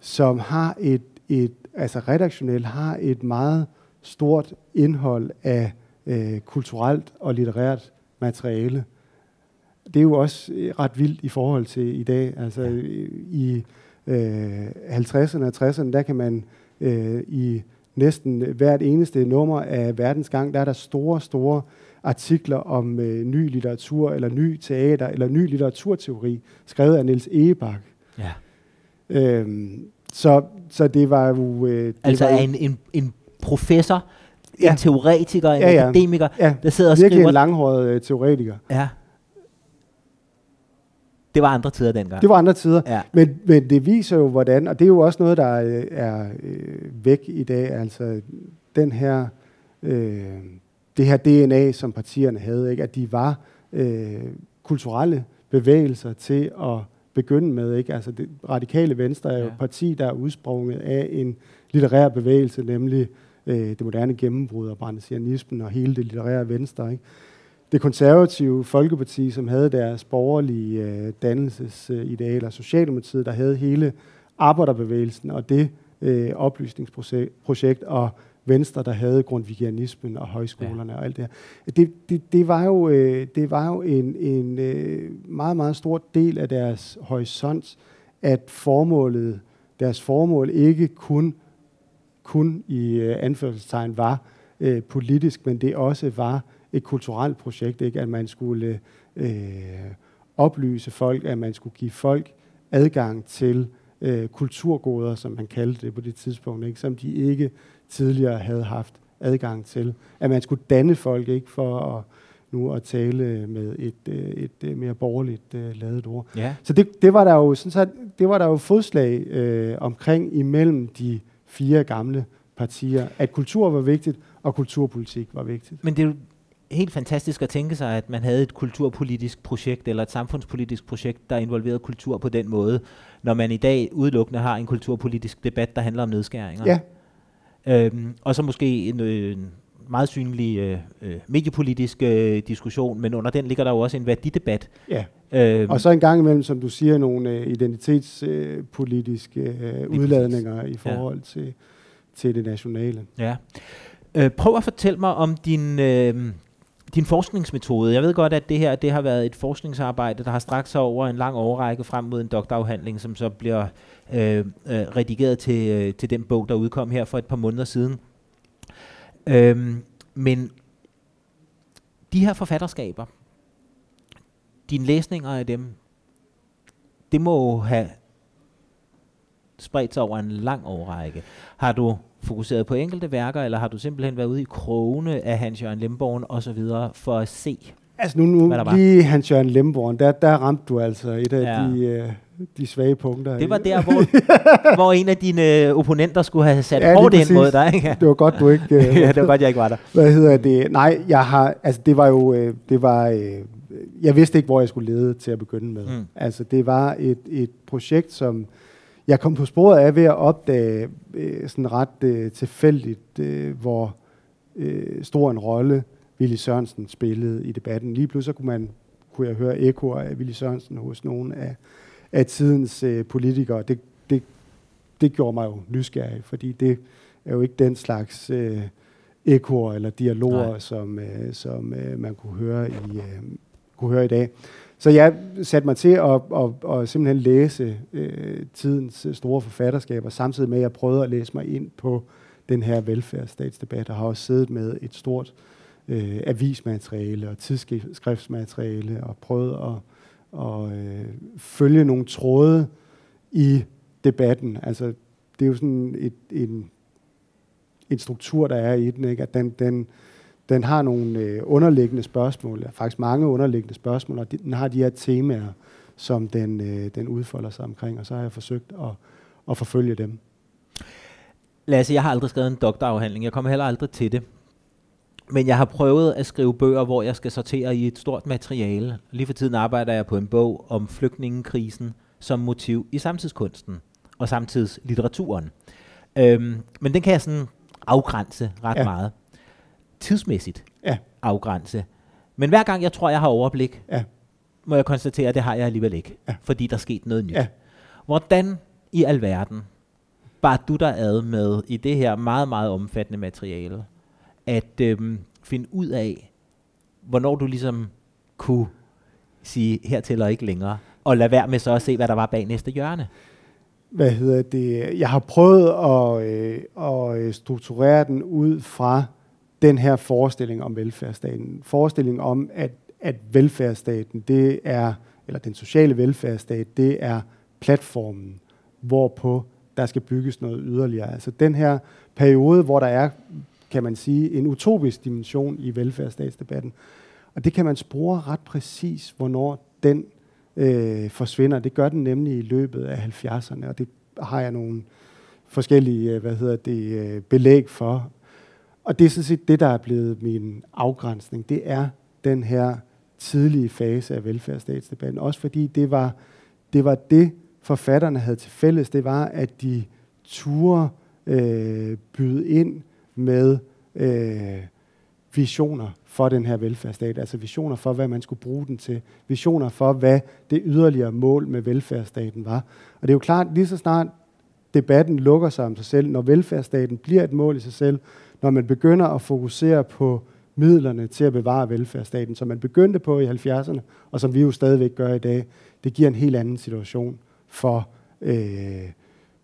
som har et, et, altså redaktionelt har et meget stort indhold af øh, kulturelt og litterært materiale. Det er jo også øh, ret vildt i forhold til i dag. Altså i øh, 50'erne og 60'erne, der kan man øh, i næsten hvert eneste nummer af Verdensgang, der er der store, store artikler om øh, ny litteratur, eller ny teater, eller ny litteraturteori, skrevet af Niels Egebak. Ja. Øhm, så, så det var jo... Øh, det altså var en, en, en professor, ja. en teoretiker, en ja, ja. akademiker, ja. der sidder og Virkelig skriver... en langhåret øh, teoretiker. Ja. Det var andre tider dengang. Det var andre tider. Ja. Men, men det viser jo, hvordan, og det er jo også noget, der øh, er øh, væk i dag, altså den her, øh, det her DNA, som partierne havde, ikke? at de var øh, kulturelle bevægelser til at begynde med. Ikke? Altså det radikale venstre er jo ja. et parti, der er udsprunget af en litterær bevægelse, nemlig øh, det moderne gennembrud og brandesianismen og hele det litterære venstre. Ikke? Det konservative Folkeparti, som havde deres borgerlige øh, dannelsesidealer, Socialdemokratiet, der havde hele arbejderbevægelsen og det øh, oplysningsprojekt, og Venstre, der havde grundvigianismen og højskolerne ja. og alt det her. Det, det, det var jo, øh, det var jo en, en øh, meget, meget stor del af deres horisont, at formålet, deres formål ikke kun, kun i øh, anførselstegn var øh, politisk, men det også var et kulturelt projekt, ikke? at man skulle øh, oplyse folk, at man skulle give folk adgang til øh, kulturgoder, som man kaldte det på det tidspunkt, ikke? som de ikke tidligere havde haft adgang til. At man skulle danne folk, ikke for at nu at tale med et, øh, et, øh, mere borgerligt uh, lavet ord. Ja. Så det, det var der jo sådan så, det var der jo fodslag øh, omkring imellem de fire gamle partier, at kultur var vigtigt, og kulturpolitik var vigtigt. Men det er jo helt fantastisk at tænke sig, at man havde et kulturpolitisk projekt eller et samfundspolitisk projekt, der involverede kultur på den måde, når man i dag udelukkende har en kulturpolitisk debat, der handler om nedskæringer. Ja. Øhm, og så måske en, øh, en meget synlig øh, øh, mediepolitisk øh, diskussion, men under den ligger der jo også en værdidebat. Ja. Øhm, og så en gang imellem, som du siger, nogle øh, identitetspolitiske øh, udladninger i forhold ja. til, til det nationale. Ja. Øh, prøv at fortælle mig om din... Øh, din forskningsmetode. Jeg ved godt, at det her det har været et forskningsarbejde, der har strakt sig over en lang overrække frem mod en doktorafhandling, som så bliver øh, øh, redigeret til, øh, til den bog, der udkom her for et par måneder siden. Øhm, men de her forfatterskaber, dine læsninger af dem, det må have spredt sig over en lang årrække. Har du fokuseret på enkelte værker, eller har du simpelthen været ude i krogene af Hans-Jørgen Lemborn og så videre for at se, Altså nu, nu lige Hans-Jørgen Lemborn, der, der ramte du altså et af ja. de, uh, de svage punkter. Det var der, hvor, hvor en af dine øh, opponenter skulle have sat ja, hårdt ind mod dig. Ikke? Det var godt, du ikke... Uh, ja, det var godt, jeg ikke var der. Hvad hedder det? Nej, jeg har... Altså, det var jo... Uh, det var... Uh, jeg vidste ikke, hvor jeg skulle lede til at begynde med. Mm. Altså, det var et, et projekt, som jeg kom på sporet af ved at opdage uh, sådan ret uh, tilfældigt, uh, hvor uh, stor en rolle Willy Sørensen spillede i debatten. Lige pludselig kunne, man, kunne jeg høre ekoer af Willy Sørensen hos nogle af, af tidens øh, politikere. Det, det, det gjorde mig jo nysgerrig, fordi det er jo ikke den slags øh, ekoer eller dialoger, Nej. som, øh, som øh, man kunne høre, i, øh, kunne høre i dag. Så jeg satte mig til at, at, at simpelthen læse øh, tidens store forfatterskaber, samtidig med at jeg prøvede at læse mig ind på den her velfærdsstatsdebat, og har også siddet med et stort øh, avismateriale og tidsskriftsmateriale og prøvet at, at øh, følge nogle tråde i debatten. Altså, det er jo sådan et, en, en struktur, der er i den, ikke? at den, den, den har nogle øh, underliggende spørgsmål, faktisk mange underliggende spørgsmål, og den har de her temaer, som den, øh, den udfolder sig omkring, og så har jeg forsøgt at, at forfølge dem. Lasse, jeg har aldrig skrevet en doktorafhandling. Jeg kommer heller aldrig til det. Men jeg har prøvet at skrive bøger, hvor jeg skal sortere i et stort materiale. Lige for tiden arbejder jeg på en bog om flygtningekrisen som motiv i samtidskunsten og samtidslitteraturen. Øhm, men den kan jeg sådan afgrænse ret ja. meget. Tidsmæssigt ja. afgrænse. Men hver gang jeg tror, jeg har overblik, ja. må jeg konstatere, at det har jeg alligevel ikke. Ja. Fordi der er sket noget nyt. Ja. Hvordan i alverden bar du dig ad med i det her meget, meget omfattende materiale? at øhm, finde ud af, hvornår du ligesom kunne sige, her tæller ikke længere, og lade være med så at se, hvad der var bag næste hjørne? Hvad hedder det? Jeg har prøvet at, øh, at strukturere den ud fra den her forestilling om velfærdsstaten. Forestilling om, at, at velfærdsstaten, det er, eller den sociale velfærdsstat, det er platformen, hvorpå der skal bygges noget yderligere. Altså den her periode, hvor der er kan man sige, en utopisk dimension i velfærdsstatsdebatten. Og det kan man spore ret præcis, hvornår den øh, forsvinder. Det gør den nemlig i løbet af 70'erne, og det har jeg nogle forskellige øh, hvad hedder det, øh, belæg for. Og det er sådan set det, der er blevet min afgrænsning. Det er den her tidlige fase af velfærdsstatsdebatten. Også fordi det var det, var det forfatterne havde til fælles. Det var, at de turde øh, byde ind med øh, visioner for den her velfærdsstat, altså visioner for, hvad man skulle bruge den til, visioner for, hvad det yderligere mål med velfærdsstaten var. Og det er jo klart, lige så snart debatten lukker sig om sig selv, når velfærdsstaten bliver et mål i sig selv, når man begynder at fokusere på midlerne til at bevare velfærdsstaten, som man begyndte på i 70'erne, og som vi jo stadigvæk gør i dag, det giver en helt anden situation for øh,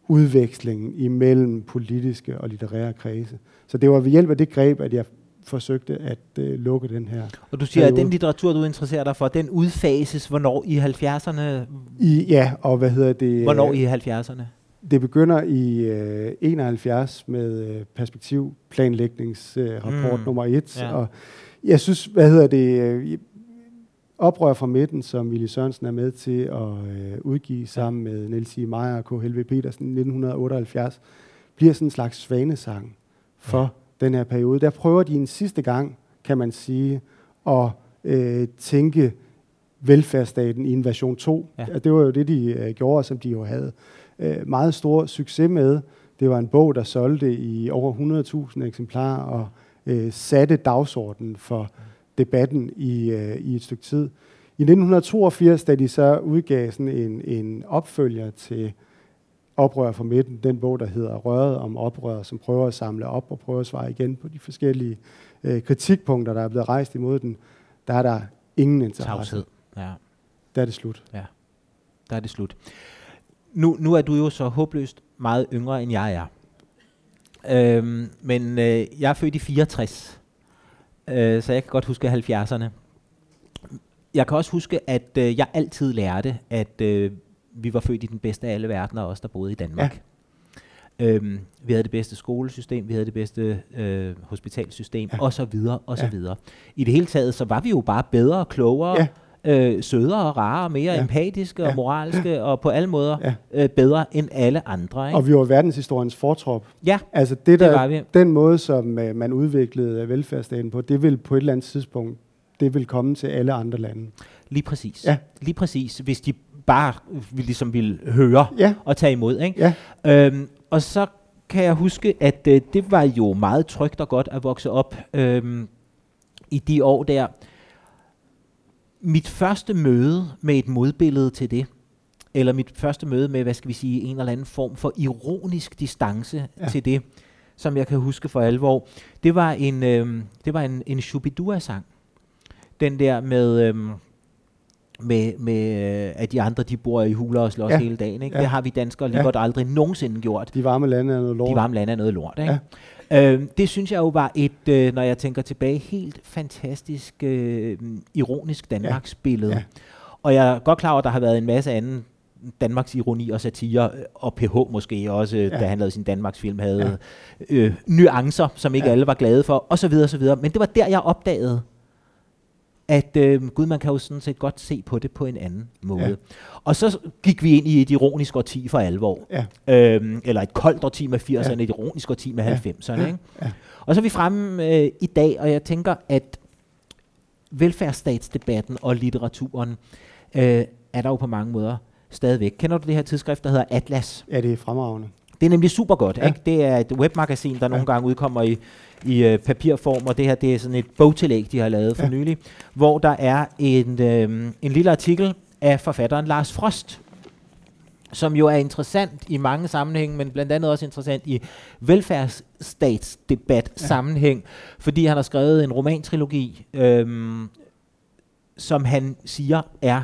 udvekslingen imellem politiske og litterære kredse. Så det var ved hjælp af det greb, at jeg forsøgte at øh, lukke den her Og du siger, periode. at den litteratur, du interesserer dig for, den udfases hvornår i 70'erne? I, ja, og hvad hedder det? Hvornår i 70'erne? Det begynder i øh, 71 med øh, perspektivplanlægningsrapport øh, mm. nummer 1. Ja. Og jeg synes, hvad hedder det, øh, Oprør fra midten, som Willy Sørensen er med til at øh, udgive sammen med Niels I. Meyer og K. Helve Petersen i 1978, bliver sådan en slags svanesang for ja. den her periode. Der prøver de en sidste gang, kan man sige, at øh, tænke velfærdsstaten i en version 2. Ja. Det var jo det, de øh, gjorde, som de jo havde øh, meget stor succes med. Det var en bog, der solgte i over 100.000 eksemplarer og øh, satte dagsordenen for debatten i, øh, i et stykke tid. I 1982, da de så udgav sådan en, en opfølger til Oprør fra midten, den bog, der hedder Røret om oprør, som prøver at samle op og prøver at svare igen på de forskellige øh, kritikpunkter, der er blevet rejst imod den, der er der ingen interesse. Tavshed, ja. Der er det slut. Ja, der er det slut. Nu, nu er du jo så håbløst meget yngre, end jeg er. Øhm, men øh, jeg er født i 64, øh, så jeg kan godt huske 70'erne. jeg kan også huske, at øh, jeg altid lærte, at øh, vi var født i den bedste af alle verdener, os der boede i Danmark. Ja. Øhm, vi havde det bedste skolesystem, vi havde det bedste øh, hospitalsystem, ja. og så videre, og så ja. videre. I det hele taget, så var vi jo bare bedre, klogere, ja. Øh, sødere, rarere, mere ja. empatiske ja. og moralske, ja. og på alle måder ja. øh, bedre end alle andre. Ikke? Og vi var verdenshistoriens fortrop. Ja, altså det, der, det var vi. Den måde, som øh, man udviklede velfærdsstaten på, det vil på et eller andet tidspunkt, det vil komme til alle andre lande. Lige præcis. Ja. Lige præcis. Hvis de bare vil, ligesom ville høre ja. og tage imod. Ikke? Ja. Øhm, og så kan jeg huske, at øh, det var jo meget trygt og godt at vokse op øhm, i de år der. Mit første møde med et modbillede til det, eller mit første møde med, hvad skal vi sige, en eller anden form for ironisk distance ja. til det, som jeg kan huske for alvor, det var en, øh, det var en, en Shubidua-sang. Den der med... Øh, med, med øh, at de andre de bor i huler og slås ja. hele dagen. Ikke? Ja. Det har vi danskere lige ja. godt aldrig nogensinde gjort. De varme lande er noget lort. De varme lande er noget lort. Ikke? Ja. Øh, det synes jeg jo var et, øh, når jeg tænker tilbage, helt fantastisk øh, ironisk Danmarks ja. billede. Ja. Og jeg er godt klar over, at der har været en masse anden Danmarks ironi og satire, og PH måske også, ja. da han lavede sin Danmarks film, havde ja. øh, nuancer, som ikke ja. alle var glade for, og så videre, og så videre. Men det var der, jeg opdagede, at øh, gud, man kan jo sådan set godt se på det på en anden måde. Ja. Og så gik vi ind i et ironisk årti for alvor. Ja. Øhm, eller et koldt årti med 80'erne, ja. et ironisk årti med ja. 90'erne. Ikke? Ja. Og så er vi fremme øh, i dag, og jeg tænker, at velfærdsstatsdebatten og litteraturen øh, er der jo på mange måder stadigvæk. Kender du det her tidsskrift, der hedder Atlas? Ja, det er fremragende. Det er nemlig super godt. Ja. Ikke? Det er et webmagasin, der ja. nogle gange udkommer i i uh, papirform, og det her det er sådan et bogtillæg, de har lavet for ja. nylig, hvor der er en, øh, en lille artikel af forfatteren Lars Frost, som jo er interessant i mange sammenhænge, men blandt andet også interessant i velfærdsstatsdebat ja. sammenhæng, fordi han har skrevet en romantrilogi, øhm, som han siger er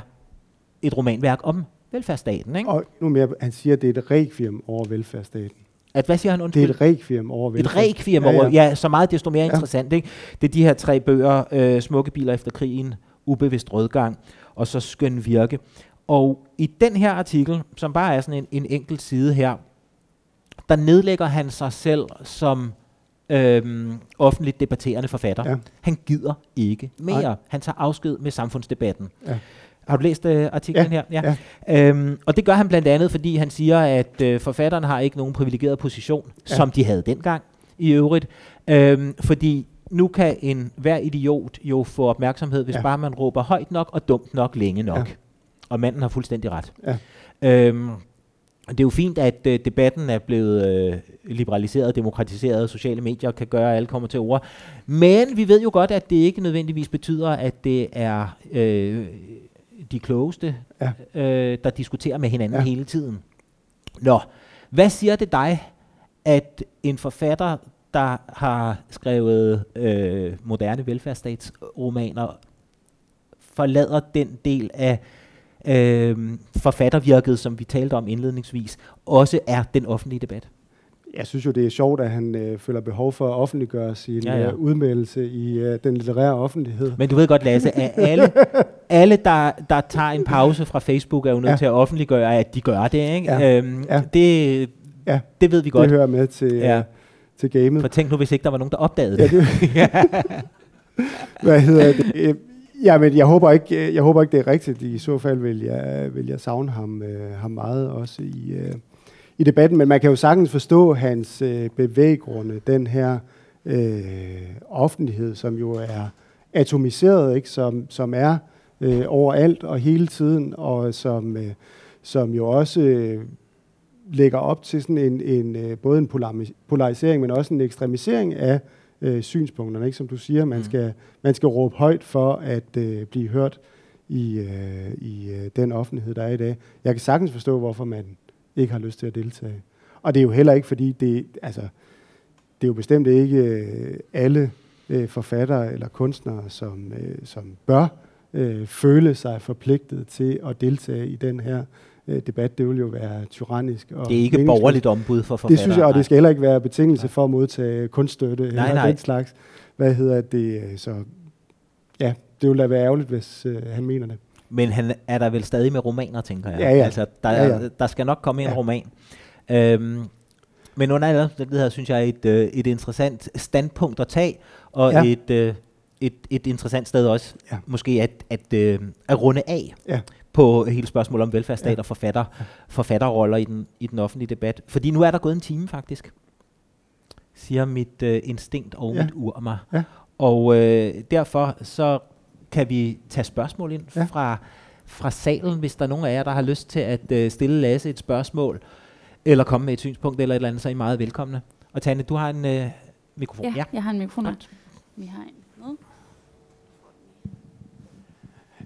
et romanværk om velfærdsstaten. Ikke? Og nu mere, han siger, at det er et requiem over velfærdsstaten. At, hvad siger han? Undskyld? Det er et requiem over velfærd. Et requiem over, ja, ja. ja, så meget desto mere ja. interessant. Ikke? Det er de her tre bøger, øh, Smukke biler efter krigen, Ubevidst rødgang, og så Skøn virke. Og i den her artikel, som bare er sådan en, en enkelt side her, der nedlægger han sig selv som øhm, offentligt debatterende forfatter. Ja. Han gider ikke mere. Nej. Han tager afsked med samfundsdebatten. Ja. Har du læst uh, artiklen ja, her? Ja. ja. Øhm, og det gør han blandt andet, fordi han siger, at uh, forfatteren har ikke nogen privilegeret position, ja. som de havde dengang i øvrigt. Øhm, fordi nu kan en hver idiot jo få opmærksomhed, hvis ja. bare man råber højt nok og dumt nok længe nok. Ja. Og manden har fuldstændig ret. Ja. Øhm, det er jo fint, at uh, debatten er blevet uh, liberaliseret, demokratiseret, sociale medier kan gøre, at alle kommer til ord. Men vi ved jo godt, at det ikke nødvendigvis betyder, at det er uh, de klogeste, ja. øh, der diskuterer med hinanden ja. hele tiden. Nå, hvad siger det dig, at en forfatter, der har skrevet øh, moderne velfærdsstatsromaner, forlader den del af øh, forfattervirket, som vi talte om indledningsvis, også er den offentlige debat? Jeg synes jo, det er sjovt, at han øh, føler behov for at offentliggøre sin ja, ja. Øh, udmeldelse i øh, den litterære offentlighed. Men du ved godt, Lasse, at alle, alle der, der tager en pause fra Facebook, er jo nødt ja. til at offentliggøre, at de gør det. Ikke? Ja. Øhm, ja. Det, ja. det ved vi godt. Det hører med til, ja. uh, til gamet. For tænk nu, hvis ikke der var nogen, der opdagede det. Ja, det Hvad hedder det? Ja, men jeg håber ikke, jeg håber ikke det er rigtigt. I så fald vil jeg, vil jeg savne ham, uh, ham meget også i... Uh, i debatten, men man kan jo sagtens forstå hans øh, bevæggrunde, den her øh, offentlighed, som jo er atomiseret, ikke? Som, som er øh, overalt og hele tiden, og som, øh, som jo også øh, lægger op til sådan en, en øh, både en polarisering, men også en ekstremisering af øh, synspunkterne. Ikke? Som du siger, man, mm. skal, man skal råbe højt for at øh, blive hørt i, øh, i øh, den offentlighed, der er i dag. Jeg kan sagtens forstå, hvorfor man ikke har lyst til at deltage. Og det er jo heller ikke, fordi det, altså, det er jo bestemt ikke øh, alle øh, forfattere eller kunstnere, som, øh, som bør øh, føle sig forpligtet til at deltage i den her øh, debat. Det vil jo være tyrannisk. Og det er ikke borgerligt ombud for forfattere. Det synes jeg, og det skal heller ikke være betingelse for at modtage kunststøtte nej, eller nej. den slags. Hvad hedder det? Så ja, det ville da være ærgerligt, hvis øh, han mener det. Men han er der vel stadig med romaner, tænker jeg. Ja, ja. Altså, der, ja, ja. der skal nok komme en ja. roman. Øhm, men under alle omstændigheder synes jeg et, øh, et interessant standpunkt at tage, og ja. et, øh, et, et interessant sted også, ja. måske at, at, øh, at runde af ja. på hele spørgsmålet om velfærdsstat ja. og forfatter, forfatterroller i den, i den offentlige debat. Fordi nu er der gået en time faktisk, siger mit øh, instinkt og ja. mit ur mig. Ja. Og øh, derfor så kan vi tage spørgsmål ind ja. fra, fra salen, hvis der er nogen af jer, der har lyst til at øh, stille Lasse et spørgsmål, eller komme med et synspunkt eller et eller andet, så er I meget velkomne. Og Tanne, du har en øh, mikrofon. Ja, ja, jeg har en mikrofon. Ja. Vi har en.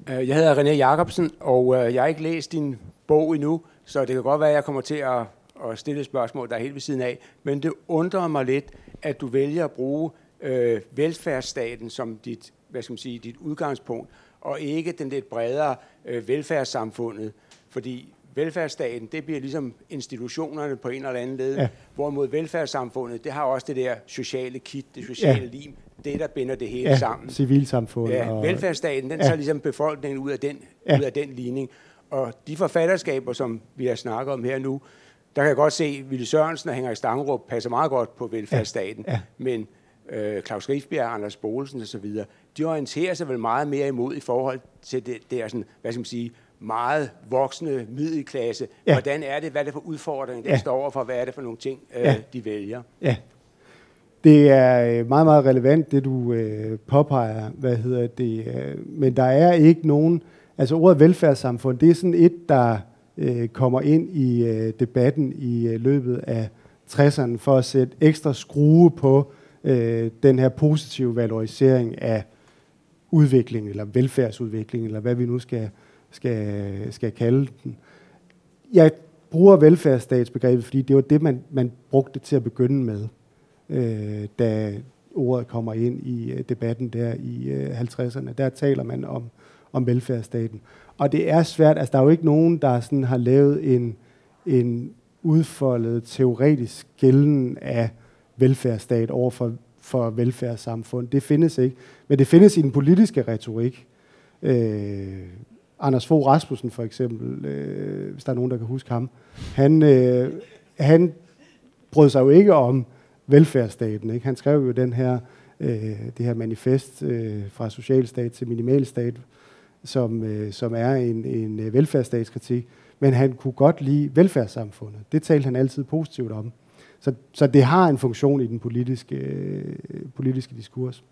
Øh, jeg hedder René Jacobsen, og øh, jeg har ikke læst din bog endnu, så det kan godt være, at jeg kommer til at, at stille et spørgsmål, der er helt ved siden af. Men det undrer mig lidt, at du vælger at bruge øh, velfærdsstaten som dit, hvad skal man sige, dit udgangspunkt, og ikke den lidt bredere øh, velfærdssamfundet. Fordi velfærdsstaten, det bliver ligesom institutionerne på en eller anden led, ja. hvorimod velfærdssamfundet, det har også det der sociale kit, det sociale ja. lim, det der binder det hele ja, sammen. civilsamfundet. Ja, og, velfærdsstaten, den ja. tager ligesom befolkningen ud af den, ja. ud af den ligning. Og de forfatterskaber, som vi har snakket om her nu, der kan jeg godt se, at Ville Sørensen og Henrik Stangerup passer meget godt på velfærdsstaten, ja. Ja. men øh, Claus Rigsbjerg, Anders Bolsen osv., de orienterer sig vel meget mere imod i forhold til det der, sådan, hvad skal man sige, meget voksne middelklasse. Ja. Hvordan er det? Hvad er det for udfordringer, der ja. står overfor? Hvad er det for nogle ting, øh, ja. de vælger? Ja. Det er øh, meget, meget relevant, det du øh, påpeger. Hvad hedder det? Øh, men der er ikke nogen... Altså ordet velfærdssamfund, det er sådan et, der øh, kommer ind i øh, debatten i øh, løbet af 60'erne for at sætte ekstra skrue på øh, den her positive valorisering af udvikling, eller velfærdsudvikling, eller hvad vi nu skal, skal, skal kalde den. Jeg bruger velfærdsstatsbegrebet, fordi det var det, man, man brugte til at begynde med, øh, da ordet kommer ind i øh, debatten der i øh, 50'erne. Der taler man om, om velfærdsstaten. Og det er svært, altså der er jo ikke nogen, der sådan har lavet en, en udfoldet teoretisk gælden af velfærdsstat over for, for velfærdssamfund. Det findes ikke. Men det findes i den politiske retorik. Øh, Anders Fogh Rasmussen for eksempel, øh, hvis der er nogen, der kan huske ham, han, øh, han brød sig jo ikke om velfærdsstaten. Ikke? Han skrev jo den her, øh, det her manifest øh, fra socialstat til minimalstat, som, øh, som er en, en øh, velfærdsstatskritik, men han kunne godt lide velfærdssamfundet. Det talte han altid positivt om. Så, så det har en funktion i den politiske, øh, politiske diskurs.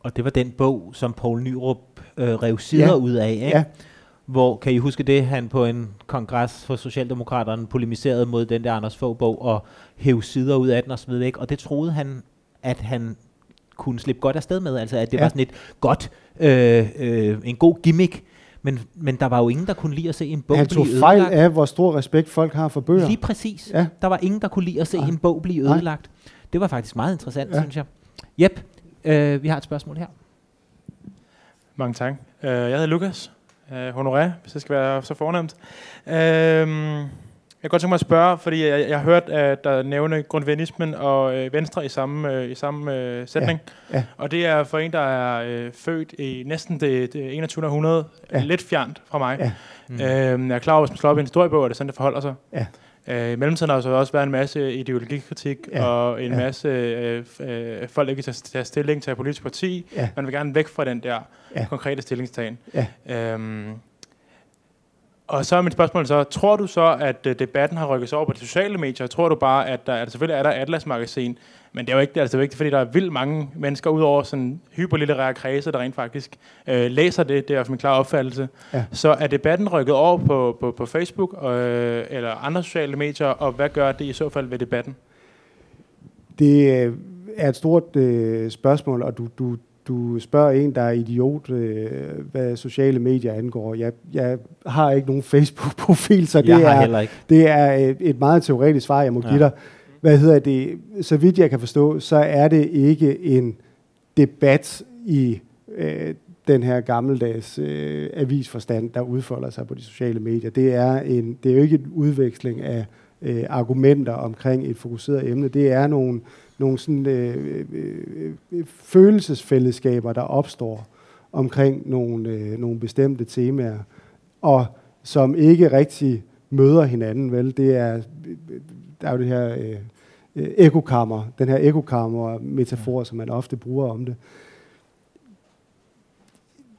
Og det var den bog, som Poul Nyrup øh, rev sider ja. ud af, ikke? Ja. Hvor, kan I huske det, han på en kongres for Socialdemokraterne polemiserede mod den der Anders Fogh bog og hæv sider ud af den og videre, ikke? Og det troede han, at han kunne slippe godt afsted med, altså at det ja. var sådan et godt, øh, øh, en god gimmick, men, men der var jo ingen, der kunne lide at se en bog Han tog fejl af, hvor stor respekt folk har for bøger. Lige præcis. Ja. Der var ingen, der kunne lide at se ja. en bog blive ødelagt. Nej. Det var faktisk meget interessant, ja. synes jeg. Jep, øh, vi har et spørgsmål her. Mange tak. Uh, jeg hedder Lukas. Uh, honoré, hvis det skal være så fornemt. Uh, jeg kan godt tænke mig at spørge, fordi jeg, jeg har hørt, at der nævne grundvenismen og øh, Venstre i samme, øh, i samme øh, sætning. Ja. Ja. Og det er for en, der er øh, født i næsten det, det 21. århundrede, ja. lidt fjernt fra mig. Ja. Mm. Øh, jeg er klar over, hvis man slår op i en historiebog, at det sådan, det forholder sig. Ja. Øh, I mellemtiden har der så også været en masse ideologikritik ja. og en ja. masse øh, øh, folk, der ikke kan tage stilling til et politisk parti. Ja. Man vil gerne væk fra den der ja. konkrete stillingstagen. Ja. Øhm, og så er mit spørgsmål så, tror du så, at uh, debatten har rykket sig over på de sociale medier? Tror du bare, at der, at selvfølgelig er der Atlas Magasin, men det er jo ikke, altså, det er vigtigt, fordi der er vildt mange mennesker, udover sådan hyperlitterære kredse, der rent faktisk uh, læser det, det er min klare opfattelse. Ja. Så er debatten rykket over på, på, på Facebook uh, eller andre sociale medier, og hvad gør det i så fald ved debatten? Det er et stort uh, spørgsmål, og du, du, du spørger en, der er idiot, øh, hvad sociale medier angår. Jeg, jeg har ikke nogen Facebook-profil, så det er, det er et, et meget teoretisk svar, jeg må ja. give dig. Hvad hedder det? Så vidt jeg kan forstå, så er det ikke en debat i øh, den her gammeldags øh, avisforstand, der udfolder sig på de sociale medier. Det er, en, det er jo ikke en udveksling af øh, argumenter omkring et fokuseret emne. Det er nogle nogle sådan, øh, øh, øh, følelsesfællesskaber, der opstår. omkring nogle, øh, nogle bestemte temaer, og som ikke rigtig møder hinanden, vel? Det er, der er jo det her øh, øh, ekokammer, den her ekokammer-metafor, som man ofte bruger om det.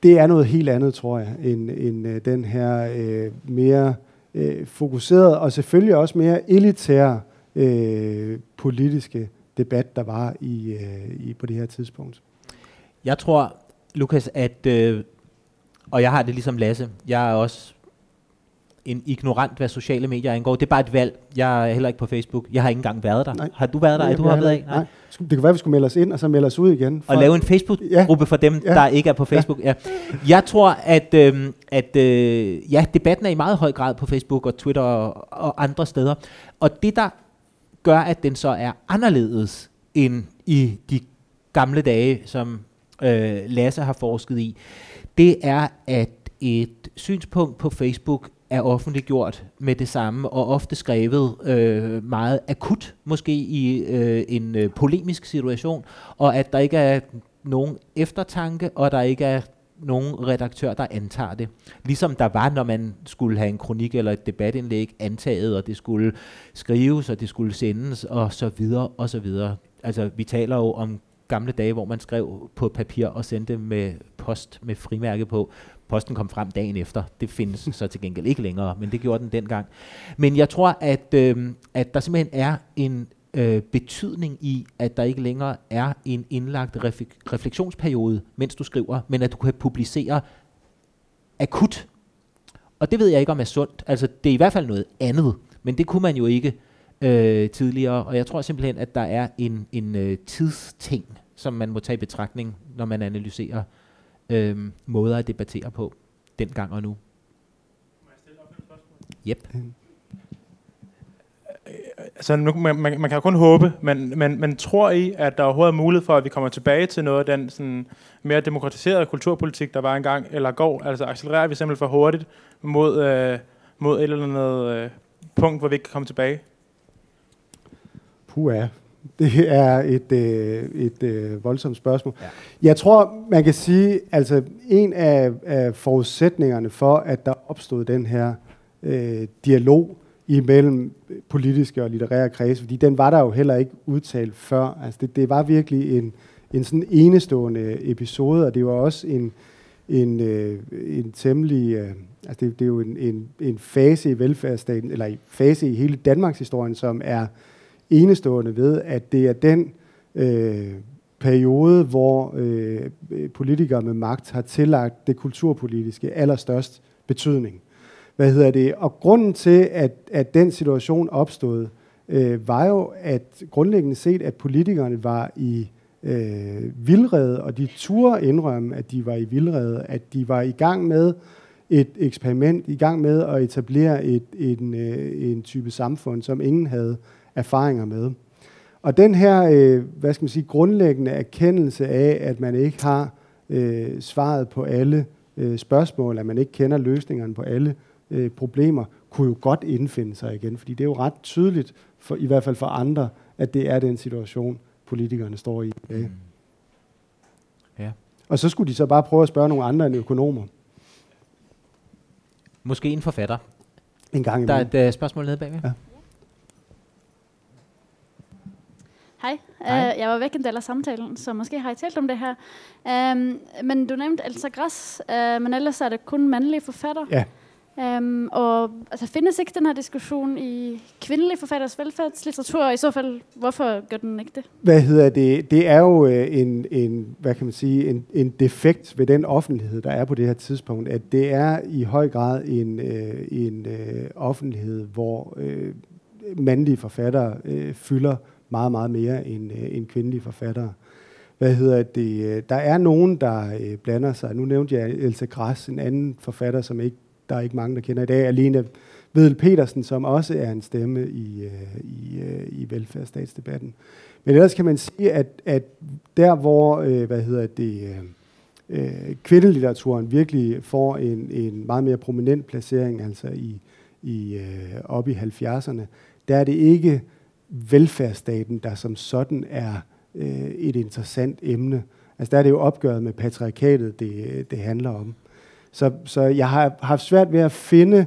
Det er noget helt andet, tror jeg, end, end øh, den her øh, mere øh, fokuseret og selvfølgelig også mere elitære øh, politiske debat, der var i, øh, i på det her tidspunkt. Jeg tror, Lukas, at, øh, og jeg har det ligesom Lasse, jeg er også en ignorant, hvad sociale medier angår. Det er bare et valg. Jeg er heller ikke på Facebook. Jeg har ikke engang været der. Nej. Har du været der? Nej, du har været Nej. Nej. Det kan være, at vi skulle melde os ind, og så melde os ud igen. For og lave en Facebook-gruppe ja. for dem, ja. der ikke er på Facebook. Ja. ja. Jeg tror, at, øh, at øh, ja, debatten er i meget høj grad på Facebook og Twitter og, og andre steder. Og det, der gør, at den så er anderledes end i de gamle dage, som øh, Lasse har forsket i, det er, at et synspunkt på Facebook er offentliggjort med det samme, og ofte skrevet øh, meget akut, måske i øh, en øh, polemisk situation, og at der ikke er nogen eftertanke, og der ikke er nogen redaktør, der antager det. Ligesom der var, når man skulle have en kronik eller et debatindlæg antaget, og det skulle skrives, og det skulle sendes, og så videre, og så videre. Altså, vi taler jo om gamle dage, hvor man skrev på papir og sendte med post med frimærke på. Posten kom frem dagen efter. Det findes så til gengæld ikke længere, men det gjorde den dengang. Men jeg tror, at, øh, at der simpelthen er en øh, betydning i, at der ikke længere er en indlagt reflek- refleksionsperiode, mens du skriver, men at du kan publicere akut. Og det ved jeg ikke, om er sundt. Altså, det er i hvert fald noget andet, men det kunne man jo ikke øh, tidligere. Og jeg tror simpelthen, at der er en, en øh, tidsting, som man må tage i betragtning, når man analyserer øh, måder at debattere på, dengang og nu. Må jeg stille op et spørgsmål? Yep. Altså, nu, man, man, man kan jo kun håbe, men, men, men tror I, at der overhovedet er mulighed for, at vi kommer tilbage til noget af den sådan, mere demokratiserede kulturpolitik, der var engang, eller går? Altså accelererer vi simpelthen for hurtigt mod, øh, mod et eller andet øh, punkt, hvor vi ikke kan komme tilbage? Puh ja, det er et, øh, et øh, voldsomt spørgsmål. Ja. Jeg tror, man kan sige, altså en af, af forudsætningerne for, at der opstod den her øh, dialog imellem politiske og litterære kredse, fordi den var der jo heller ikke udtalt før. Altså det, det var virkelig en, en sådan enestående episode, og det var også en, en, øh, en temmelig, øh, altså det, det er jo en, en, en fase i velfærdsstaten, eller en fase i hele Danmarks historien, som er enestående ved, at det er den øh, periode, hvor øh, politikere med magt har tillagt det kulturpolitiske allerstørst betydning. Hvad hedder det? Og grunden til, at, at den situation opstod, øh, var jo, at grundlæggende set, at politikerne var i øh, vildrede, og de turde indrømme, at de var i vildrede, at de var i gang med et eksperiment, i gang med at etablere et, en, øh, en type samfund, som ingen havde erfaringer med. Og den her, øh, hvad skal man sige, grundlæggende erkendelse af, at man ikke har øh, svaret på alle øh, spørgsmål, at man ikke kender løsningerne på alle øh, problemer, kunne jo godt indfinde sig igen, fordi det er jo ret tydeligt, for, i hvert fald for andre, at det er den situation, politikerne står i. Mm. Ja. Og så skulle de så bare prøve at spørge nogle andre end økonomer. Måske en forfatter. En gang Der er et uh, spørgsmål nede bagved. Ja. Hej. Hej. Uh, jeg var væk en del af samtalen, så måske har I talt om det her. Um, men du nævnte Elsa Gras, uh, men ellers er det kun mandlige forfatter. Ja. Um, og altså, findes ikke den her diskussion i kvindelige forfatteres velfærdslitteratur, og i så fald, hvorfor gør den ikke det? Hvad hedder det? Det er jo øh, en, en, hvad kan man sige, en, en defekt ved den offentlighed, der er på det her tidspunkt, at det er i høj grad en, øh, en øh, offentlighed, hvor mandlige forfattere fylder meget, meget mere end, end kvindelige forfattere. Hvad hedder det? Der er nogen, der blander sig. Nu nævnte jeg Elsa Græs, en anden forfatter, som ikke, der er ikke mange, der kender i dag. Alene Vedel Petersen, som også er en stemme i, øh, i, øh, i velfærdsstatsdebatten. Men ellers kan man sige, at, at der, hvor øh, hvad hedder det, øh, øh kvindelitteraturen virkelig får en, en meget mere prominent placering, altså i, i øh, op i 70'erne, der er det ikke velfærdsstaten, der som sådan er øh, et interessant emne. Altså der er det jo opgøret med patriarkatet, det, det handler om. Så, så jeg har haft svært ved at finde,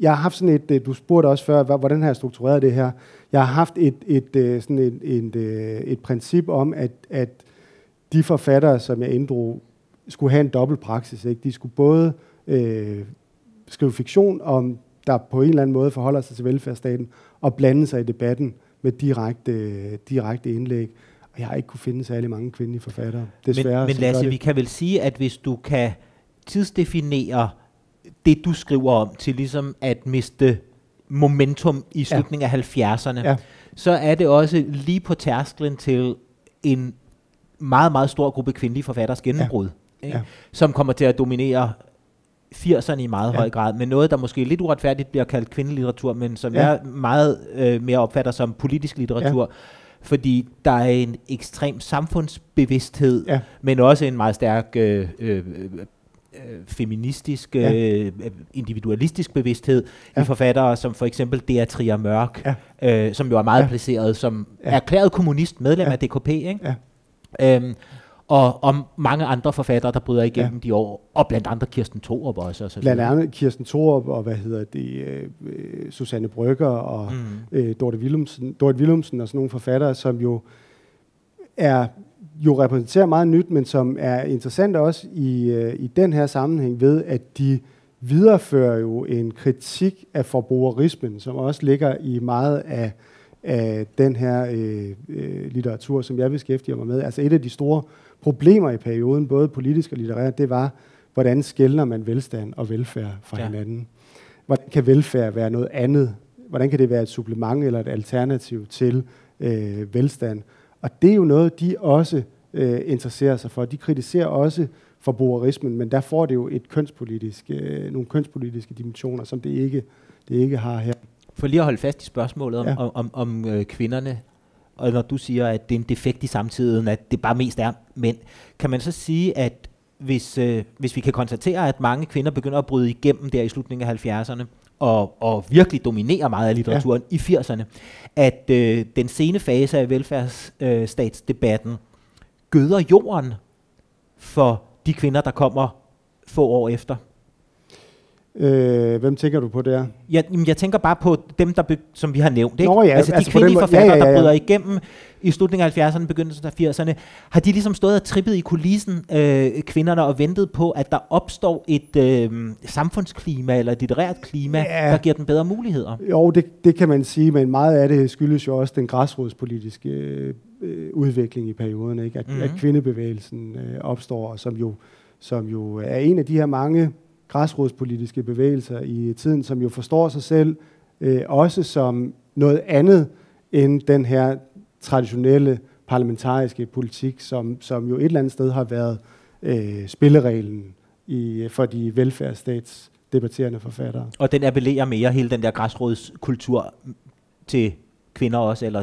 jeg har haft sådan et, øh, du spurgte også før, hvordan har jeg struktureret det her? Jeg har haft et, et, øh, sådan et, et, øh, et princip om, at, at de forfattere, som jeg inddrog, skulle have en dobbelt praksis. Ikke? De skulle både øh, skrive fiktion om, der på en eller anden måde forholder sig til velfærdsstaten, og blande sig i debatten med direkte, direkte indlæg. Og jeg har ikke kunne finde særlig mange kvindelige forfattere, desværre. Men, men Lasse, vi kan vel sige, at hvis du kan tidsdefinere det, du skriver om, til ligesom at miste momentum i slutningen ja. af 70'erne, ja. så er det også lige på tærsklen til en meget, meget stor gruppe kvindelige forfatteres gennembrud, ja. Ikke? Ja. som kommer til at dominere 80'erne i meget ja. høj grad, men noget, der måske lidt uretfærdigt bliver kaldt kvindelitteratur, men som ja. jeg meget øh, mere opfatter som politisk litteratur, ja. fordi der er en ekstrem samfundsbevidsthed, ja. men også en meget stærk øh, øh, øh, feministisk, ja. øh, individualistisk bevidsthed ja. i forfattere som for eksempel Dea Trier Mørk, ja. øh, som jo er meget ja. placeret som ja. erklæret kommunist, medlem ja. af DKP, ikke? Ja. Øhm, og om mange andre forfattere, der bryder igennem ja. de år, og blandt andre Kirsten Thorup også. Og så blandt andet Kirsten Thorup, og hvad hedder det, øh, Susanne Brygger, og mm. øh, Dorte Willumsen, Dorte Willumsen, og sådan nogle forfattere, som jo er jo repræsenterer meget nyt, men som er interessant også i, øh, i den her sammenhæng ved, at de viderefører jo en kritik af forbrugerismen, som også ligger i meget af, af den her øh, øh, litteratur, som jeg beskæftiger mig med. Altså et af de store problemer i perioden, både politisk og litterært, det var, hvordan skældner man velstand og velfærd fra ja. hinanden. Hvordan kan velfærd være noget andet? Hvordan kan det være et supplement eller et alternativ til øh, velstand? Og det er jo noget, de også øh, interesserer sig for. De kritiserer også forbrugerismen, men der får det jo et kønspolitisk, øh, nogle kønspolitiske dimensioner, som det ikke, det ikke har her. For lige at holde fast i spørgsmålet om, ja. om, om, om øh, kvinderne, og når du siger, at det er en defekt i samtiden, at det bare mest er mænd, kan man så sige, at hvis, øh, hvis vi kan konstatere, at mange kvinder begynder at bryde igennem der i slutningen af 70'erne, og, og virkelig dominerer meget af litteraturen ja. i 80'erne, at øh, den sene fase af velfærdsstatsdebatten gøder jorden for de kvinder, der kommer få år efter. Øh, hvem tænker du på der? Jeg, jeg tænker bare på dem, der som vi har nævnt. Ikke? Nå, ja, altså de altså kvindelige forfattere, ja, ja, ja. der bryder igennem i slutningen af 70'erne, begyndelsen af 80'erne. Har de ligesom stået og trippet i kulissen, øh, kvinderne, og ventet på, at der opstår et øh, samfundsklima eller et litterært klima, ja. der giver dem bedre muligheder? Jo, det, det kan man sige, men meget af det skyldes jo også den græsrodspolitiske øh, udvikling i perioden. Ikke? At, mm-hmm. at kvindebevægelsen øh, opstår, som jo, som jo er en af de her mange græsrodspolitiske bevægelser i tiden, som jo forstår sig selv øh, også som noget andet end den her traditionelle parlamentariske politik, som, som jo et eller andet sted har været øh, spillereglen i, for de velfærdsstats debatterende forfattere. Og den appellerer mere hele den der græsrådskultur til kvinder også, eller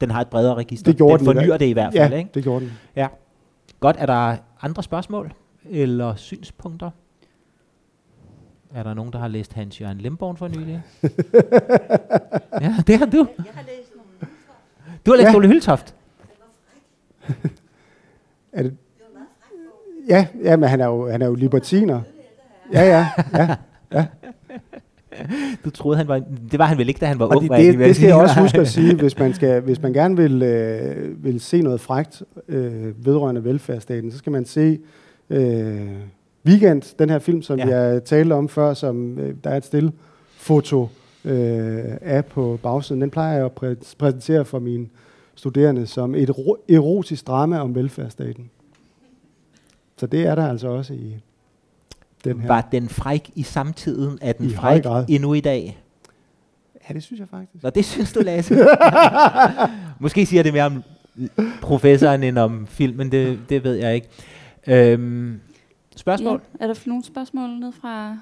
den har et bredere register? Det gjorde den fornyer den, det i hvert fald, ja, ikke? det gjorde den. Ja. Godt, er der andre spørgsmål eller synspunkter? Er der nogen, der har læst Hans Jørgen Limborg for nylig? ja, det har du. Jeg har læst Du har læst ja. Ole Hyltoft. er det? Ja, ja, men han er jo, han er jo libertiner. Ja, ja, ja, ja. Du troede, han var... Det var han vel ikke, da han var og ung? Det, det, det skal jeg også huske at sige, hvis man, skal, hvis man gerne vil, øh, vil se noget frægt øh, vedrørende velfærdsstaten, så skal man se øh, Weekend, den her film, som ja. jeg talte om før, som øh, der er et stille foto øh, af på bagsiden. Den plejer jeg at præ- præsentere for mine studerende som et erotisk drama om velfærdsstaten. Så det er der altså også i den her. Var den fræk i samtiden? Er den I fræk endnu i dag? Ja, det synes jeg faktisk. Nå, det synes du, Lasse. Måske siger det mere om professoren end om filmen, det, det ved jeg ikke. Øhm, Spørgsmål? Ja. Er der nogle spørgsmål ned fra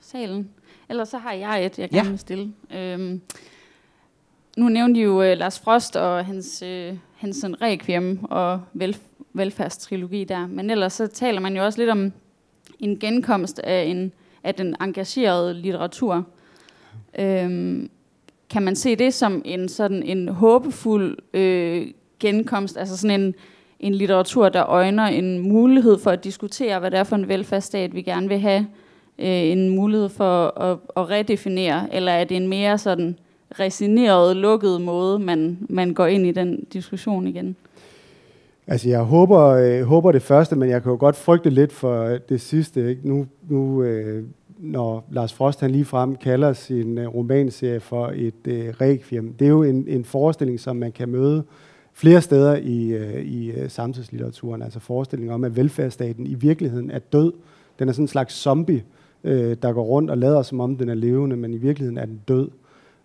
salen? Ellers så har jeg et, jeg gerne ja. vil stille. Øhm, nu nævnte I jo uh, Lars Frost og hans, uh, hans sådan, requiem og vel, velfærdstrilogi der. Men ellers så taler man jo også lidt om en genkomst af, en, af den engagerede litteratur. Øhm, kan man se det som en sådan en håbefuld øh, genkomst, altså sådan en en litteratur, der øjner en mulighed for at diskutere, hvad det er for en velfærdsstat, vi gerne vil have, øh, en mulighed for at, at redefinere, eller er det en mere sådan resigneret, lukket måde, man, man går ind i den diskussion igen? Altså, jeg håber, øh, håber det første, men jeg kan jo godt frygte lidt for det sidste. Ikke? Nu, nu øh, når Lars Frost han lige frem kalder sin øh, romanserie for et øh, requiem, det er jo en, en forestilling, som man kan møde flere steder i, øh, i øh, samtidslitteraturen. Altså forestillingen om, at velfærdsstaten i virkeligheden er død. Den er sådan en slags zombie, øh, der går rundt og lader som om den er levende, men i virkeligheden er den død.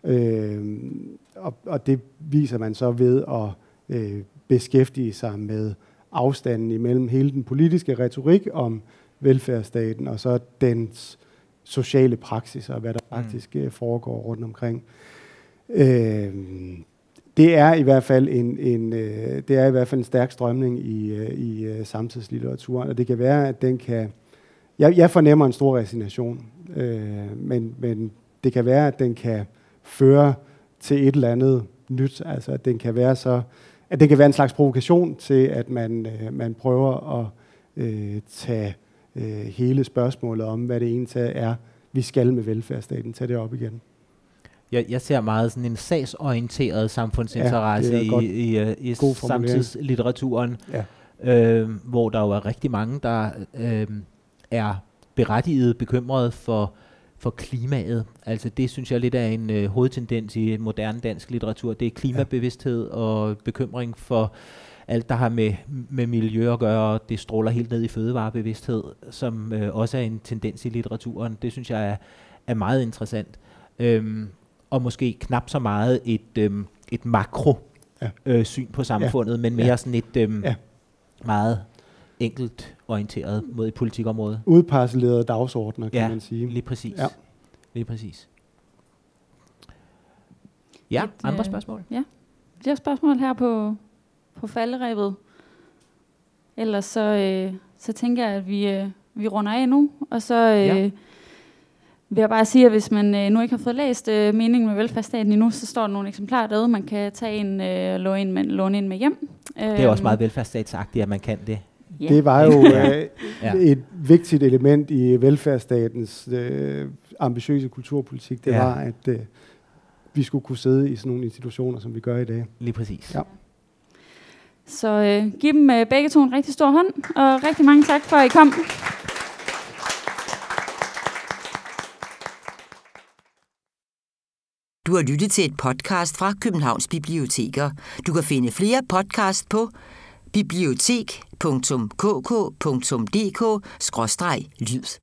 Øh, og, og det viser man så ved at øh, beskæftige sig med afstanden imellem hele den politiske retorik om velfærdsstaten og så dens sociale praksis og hvad der mm. faktisk mm. foregår rundt omkring. Øh, det er i hvert fald en, en øh, det er i hvert fald en stærk strømning i, øh, i øh, samtidslitteraturen, og det kan være, at den kan... Jeg, jeg fornemmer en stor resignation, øh, men, men det kan være, at den kan føre til et eller andet nyt. Altså, at den kan være så at det kan være en slags provokation til, at man, øh, man prøver at øh, tage øh, hele spørgsmålet om, hvad det egentlig er, vi skal med velfærdsstaten, tage det op igen. Jeg, jeg ser meget sådan en sagsorienteret samfundsinteresse ja, i, i, i, i samtidslitteraturen, ja. øh, hvor der jo er rigtig mange, der øh, er berettiget bekymret for for klimaet. Altså det synes jeg lidt er en øh, hovedtendens i moderne dansk litteratur. Det er klimabevidsthed og bekymring for alt, der har med, med miljø at gøre, det stråler helt ned i fødevarebevidsthed, som øh, også er en tendens i litteraturen. Det synes jeg er, er meget interessant. Øhm, og måske knap så meget et, øhm, et makro ja. øh, syn på samfundet, ja. men mere ja. sådan et øhm, ja. meget enkelt orienteret mod et politikområde. Udparcellerede dagsordner, kan ja, man sige. lige præcis. Ja. Lige præcis. Ja, et, andre øh, spørgsmål? Ja, flere spørgsmål her på, på falderæbet. Ellers så, øh, så tænker jeg, at vi, øh, vi runder af nu, og så øh, ja. vil jeg bare sige, at hvis man øh, nu ikke har fået læst øh, meningen med velfærdsstaten endnu, så står der nogle eksemplarer derude, man kan tage en øh, og låne ind med, låne ind med hjem. Det er også øhm, meget velfærdsstatsagtigt, at man kan det. Yeah. Det var jo øh, ja. et vigtigt element i velfærdsstatens øh, ambitiøse kulturpolitik. Det ja. var, at øh, vi skulle kunne sidde i sådan nogle institutioner, som vi gør i dag. Lige præcis. Ja. Så øh, giv dem øh, begge to en rigtig stor hånd, og rigtig mange tak for, at I kom. Du har lyttet til et podcast fra Københavns Biblioteker. Du kan finde flere podcast på bibliotek.kk.dk-lyd